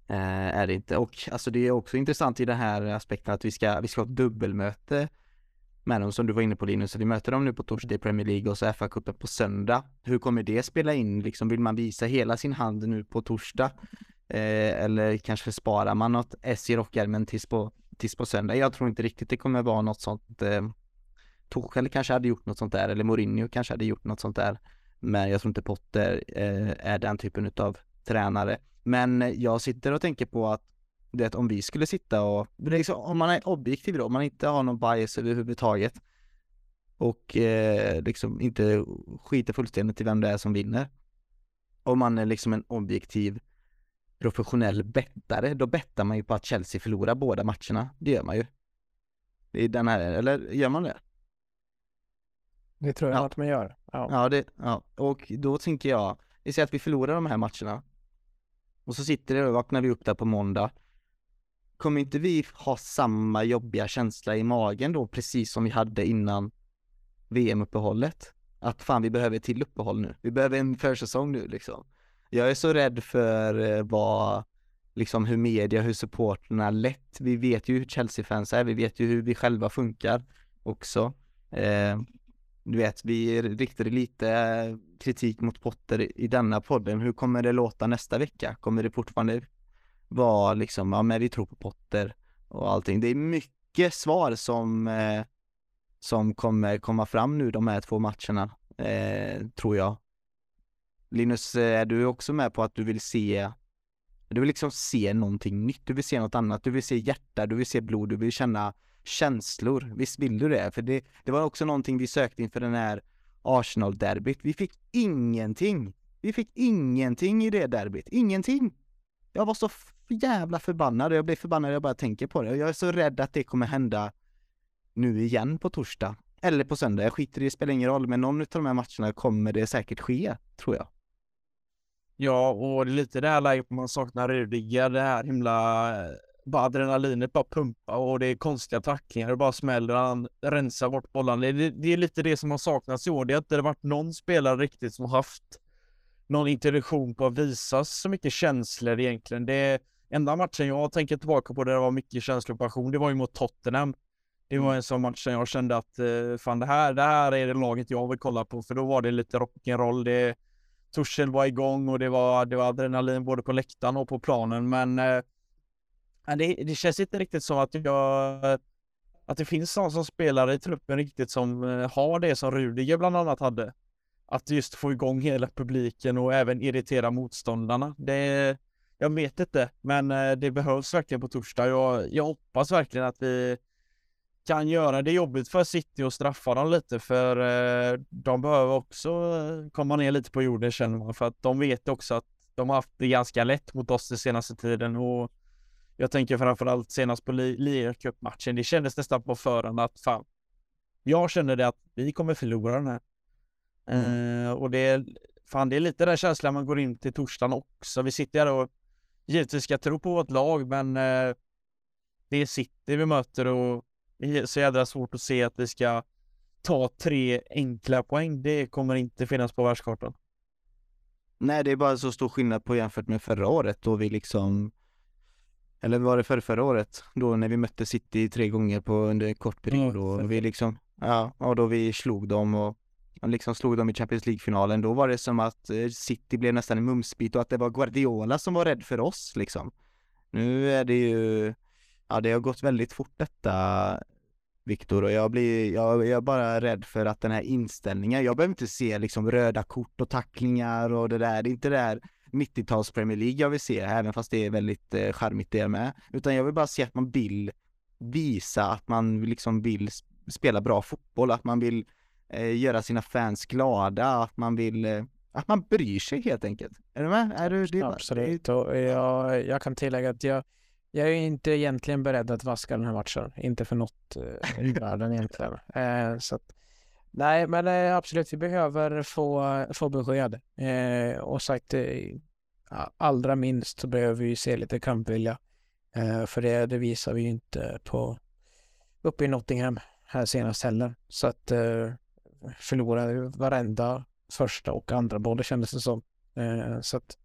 Eh, är det inte. Och alltså det är också intressant i den här aspekten att vi ska, vi ska ha ett dubbelmöte med dem som du var inne på Linus. Så du möter dem nu på torsdag i Premier League och så FA-cupen på söndag. Hur kommer det spela in? Liksom, vill man visa hela sin hand nu på torsdag? Eh, eller kanske sparar man något S i rockärmen tills på tills på söndag. Jag tror inte riktigt det kommer vara något sånt. Eh, Torshäll kanske hade gjort något sånt där eller Mourinho kanske hade gjort något sånt där. Men jag tror inte Potter eh, är den typen av tränare. Men jag sitter och tänker på att det om vi skulle sitta och, liksom, om man är objektiv då, om man inte har någon bias överhuvudtaget och eh, liksom inte skiter fullständigt i vem det är som vinner. Om man är liksom en objektiv professionell bettare, då bettar man ju på att Chelsea förlorar båda matcherna. Det gör man ju. Är den här, eller gör man det? Det tror jag ja. att man gör. Ja. ja, det, ja, och då tänker jag, vi säger att vi förlorar de här matcherna. Och så sitter det och vaknar vi upp där på måndag. Kommer inte vi ha samma jobbiga känsla i magen då, precis som vi hade innan VM-uppehållet? Att fan, vi behöver ett till uppehåll nu. Vi behöver en försäsong nu liksom. Jag är så rädd för eh, vad, liksom hur media, hur supporterna lätt, vi vet ju hur Chelsea-fans är, vi vet ju hur vi själva funkar också. Eh, du vet, vi riktade lite eh, kritik mot Potter i denna podden. Hur kommer det låta nästa vecka? Kommer det fortfarande var liksom, ja men vi tror på Potter och allting. Det är mycket svar som, eh, som kommer komma fram nu de här två matcherna, eh, tror jag. Linus, eh, är du också med på att du vill se du vill liksom se någonting nytt, du vill se något annat, du vill se hjärta, du vill se blod, du vill känna känslor. Visst vill du det? För det, det var också någonting vi sökte inför den här Arsenal-derbyt. Vi fick ingenting. Vi fick ingenting i det derbyt. Ingenting. Jag var så jävla förbannad och jag blir förbannad när jag bara tänker på det. Jag är så rädd att det kommer hända nu igen på torsdag. Eller på söndag. Jag skiter i det, spelar ingen roll. Men någon av de här matcherna kommer det säkert ske, tror jag. Ja, och lite det här läget man saknar Rudiger, det här himla eh, bara adrenalinet bara pumpar och det är konstiga tacklingar, det bara smäller, han rensar bort bollarna. Det, det, är lite det som har saknats i år. Det har inte varit någon spelare riktigt som haft någon introduktion på att visa så mycket känslor egentligen. Det enda matchen jag tänker tillbaka på där det var mycket känslor och passion, det var ju mot Tottenham. Det var en sån match som jag kände att eh, fan det här, det här är det laget jag vill kolla på, för då var det lite rock'n'roll. Det Tuchel var igång och det var, det var adrenalin både på läktaren och på planen. Men eh, det, det känns inte riktigt som att jag att det finns någon som spelar i truppen riktigt som eh, har det som Rudiger bland annat hade. att just få igång hela publiken och även irritera motståndarna. Det, jag vet inte, men eh, det behövs verkligen på torsdag. Jag, jag hoppas verkligen att vi kan göra det jobbigt för City och straffa dem lite för eh, de behöver också komma ner lite på jorden känner man för att de vet också att de har haft det ganska lätt mot oss den senaste tiden och jag tänker framförallt senast på Liga Cup-matchen. Det kändes nästan på förhand att fan, jag känner det att vi kommer förlora den här. Mm. Uh, och det fan det är lite den känslan man går in till torsdagen också. Vi sitter här och givetvis ska tro på vårt lag, men uh, det är City vi möter och det är så jädra svårt att se att vi ska ta tre enkla poäng. Det kommer inte finnas på världskartan. Nej, det är bara så stor skillnad på jämfört med förra året då vi liksom eller var det för förra året? Då när vi mötte City tre gånger på under en kort period mm, och vi liksom Ja, och då vi slog dem och liksom slog dem i Champions League-finalen, då var det som att eh, City blev nästan en mumsbit och att det var Guardiola som var rädd för oss liksom. Nu är det ju, ja det har gått väldigt fort detta Viktor och jag blir, jag, jag är bara rädd för att den här inställningen, jag behöver inte se liksom röda kort och tacklingar och det där, det är inte det där 90-tals Premier League jag vill se, även fast det är väldigt eh, charmigt det med, utan jag vill bara se att man vill visa att man liksom vill spela bra fotboll, att man vill eh, göra sina fans glada, att man vill eh, att man bryr sig helt enkelt. Är du med? Är du, det, Absolut, och jag, jag kan tillägga att jag, jag är inte egentligen beredd att vaska den här matchen. Inte för något eh, i världen egentligen. <laughs> Eh, så att, nej, men eh, absolut, vi behöver få, få besked. Eh, och sagt, eh, allra minst så behöver vi se lite kampvilja. Eh, för det, det visar vi inte på uppe i Nottingham här senast heller. Så att förlorade varenda första och andra boll det kändes det som. Eh, så att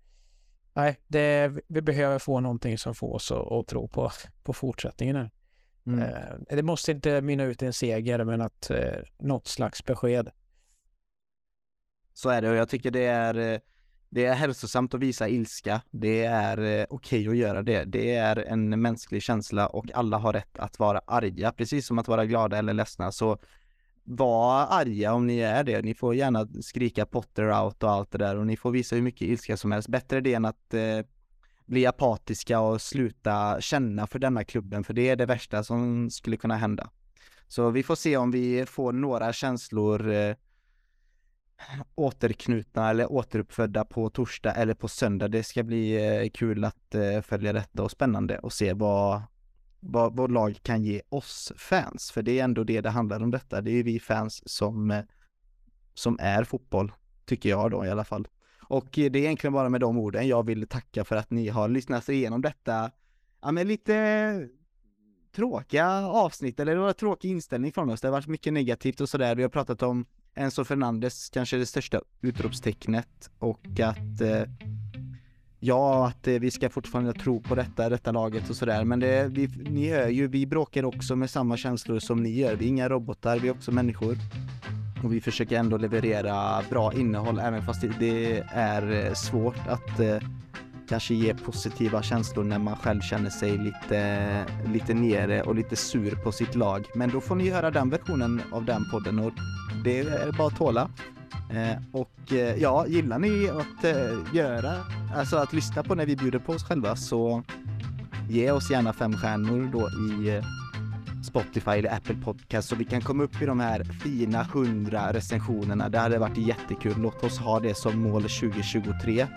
nej, det, vi behöver få någonting som får oss att, att tro på, på fortsättningen här. Mm. Eh, det måste inte mynna ut i en seger, men att eh, något slags besked. Så är det och jag tycker det är eh, det är hälsosamt att visa ilska. Det är eh, okej okay att göra det. Det är en mänsklig känsla och alla har rätt att vara arga, precis som att vara glada eller ledsna. Så var arga om ni är det. Ni får gärna skrika Potter out och allt det där och ni får visa hur mycket ilska som helst. Bättre det än att eh, bli apatiska och sluta känna för denna klubben, för det är det värsta som skulle kunna hända. Så vi får se om vi får några känslor eh, återknutna eller återuppfödda på torsdag eller på söndag. Det ska bli eh, kul att eh, följa detta och spännande och se vad, vad vårt lag kan ge oss fans. För det är ändå det det handlar om detta. Det är ju vi fans som, eh, som är fotboll, tycker jag då i alla fall. Och eh, det är egentligen bara med de orden jag vill tacka för att ni har lyssnat igenom detta, ja men lite tråkiga avsnitt, eller det var tråkig inställning från oss. Det har varit mycket negativt och sådär. Vi har pratat om Enzo Fernandes kanske det största utropstecknet och att eh, ja, att eh, vi ska fortfarande tro på detta, detta laget och sådär. Men det, vi, ni hör ju, vi bråkar också med samma känslor som ni gör. Vi är inga robotar, vi är också människor. Och vi försöker ändå leverera bra innehåll även fast det, det är eh, svårt att eh, kanske ge positiva känslor när man själv känner sig lite, lite nere och lite sur på sitt lag. Men då får ni höra den versionen av den podden och det är bara att tåla. Eh, och eh, ja, gillar ni att eh, göra, alltså att lyssna på när vi bjuder på oss själva så ge oss gärna fem stjärnor då i eh, Spotify eller Apple Podcast så vi kan komma upp i de här fina hundra recensionerna. Det hade varit jättekul. Låt oss ha det som mål 2023.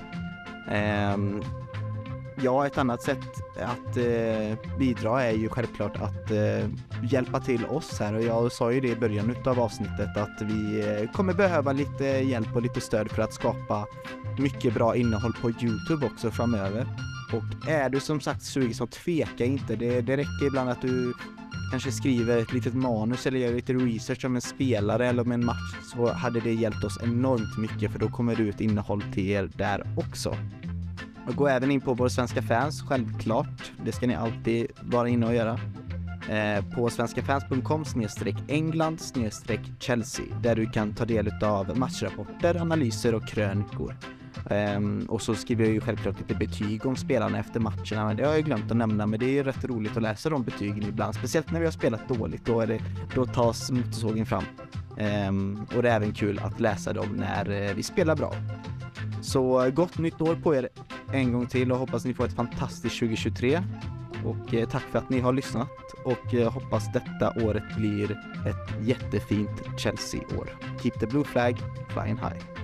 Ja, ett annat sätt att eh, bidra är ju självklart att eh, hjälpa till oss här och jag sa ju det i början av avsnittet att vi eh, kommer behöva lite hjälp och lite stöd för att skapa mycket bra innehåll på Youtube också framöver. Och är du som sagt sugen så tveka inte. Det, det räcker ibland att du kanske skriver ett litet manus eller gör lite research om en spelare eller om en match så hade det hjälpt oss enormt mycket för då kommer det ut innehåll till er där också. Och gå även in på vår svenska fans, självklart. Det ska ni alltid vara inne och göra. Eh, på svenskafans.com England Chelsea där du kan ta del av matchrapporter, analyser och krönikor. Um, och så skriver jag ju självklart lite betyg om spelarna efter matcherna, men det har jag glömt att nämna, men det är ju rätt roligt att läsa de betygen ibland, speciellt när vi har spelat dåligt, då, är det, då tas motorsågen fram. Ehm, och det är även kul att läsa dem när eh, vi spelar bra. Så eh, gott nytt år på er en gång till och hoppas ni får ett fantastiskt 2023. Och eh, tack för att ni har lyssnat och eh, hoppas detta året blir ett jättefint Chelsea-år. Keep the blue flag flying high.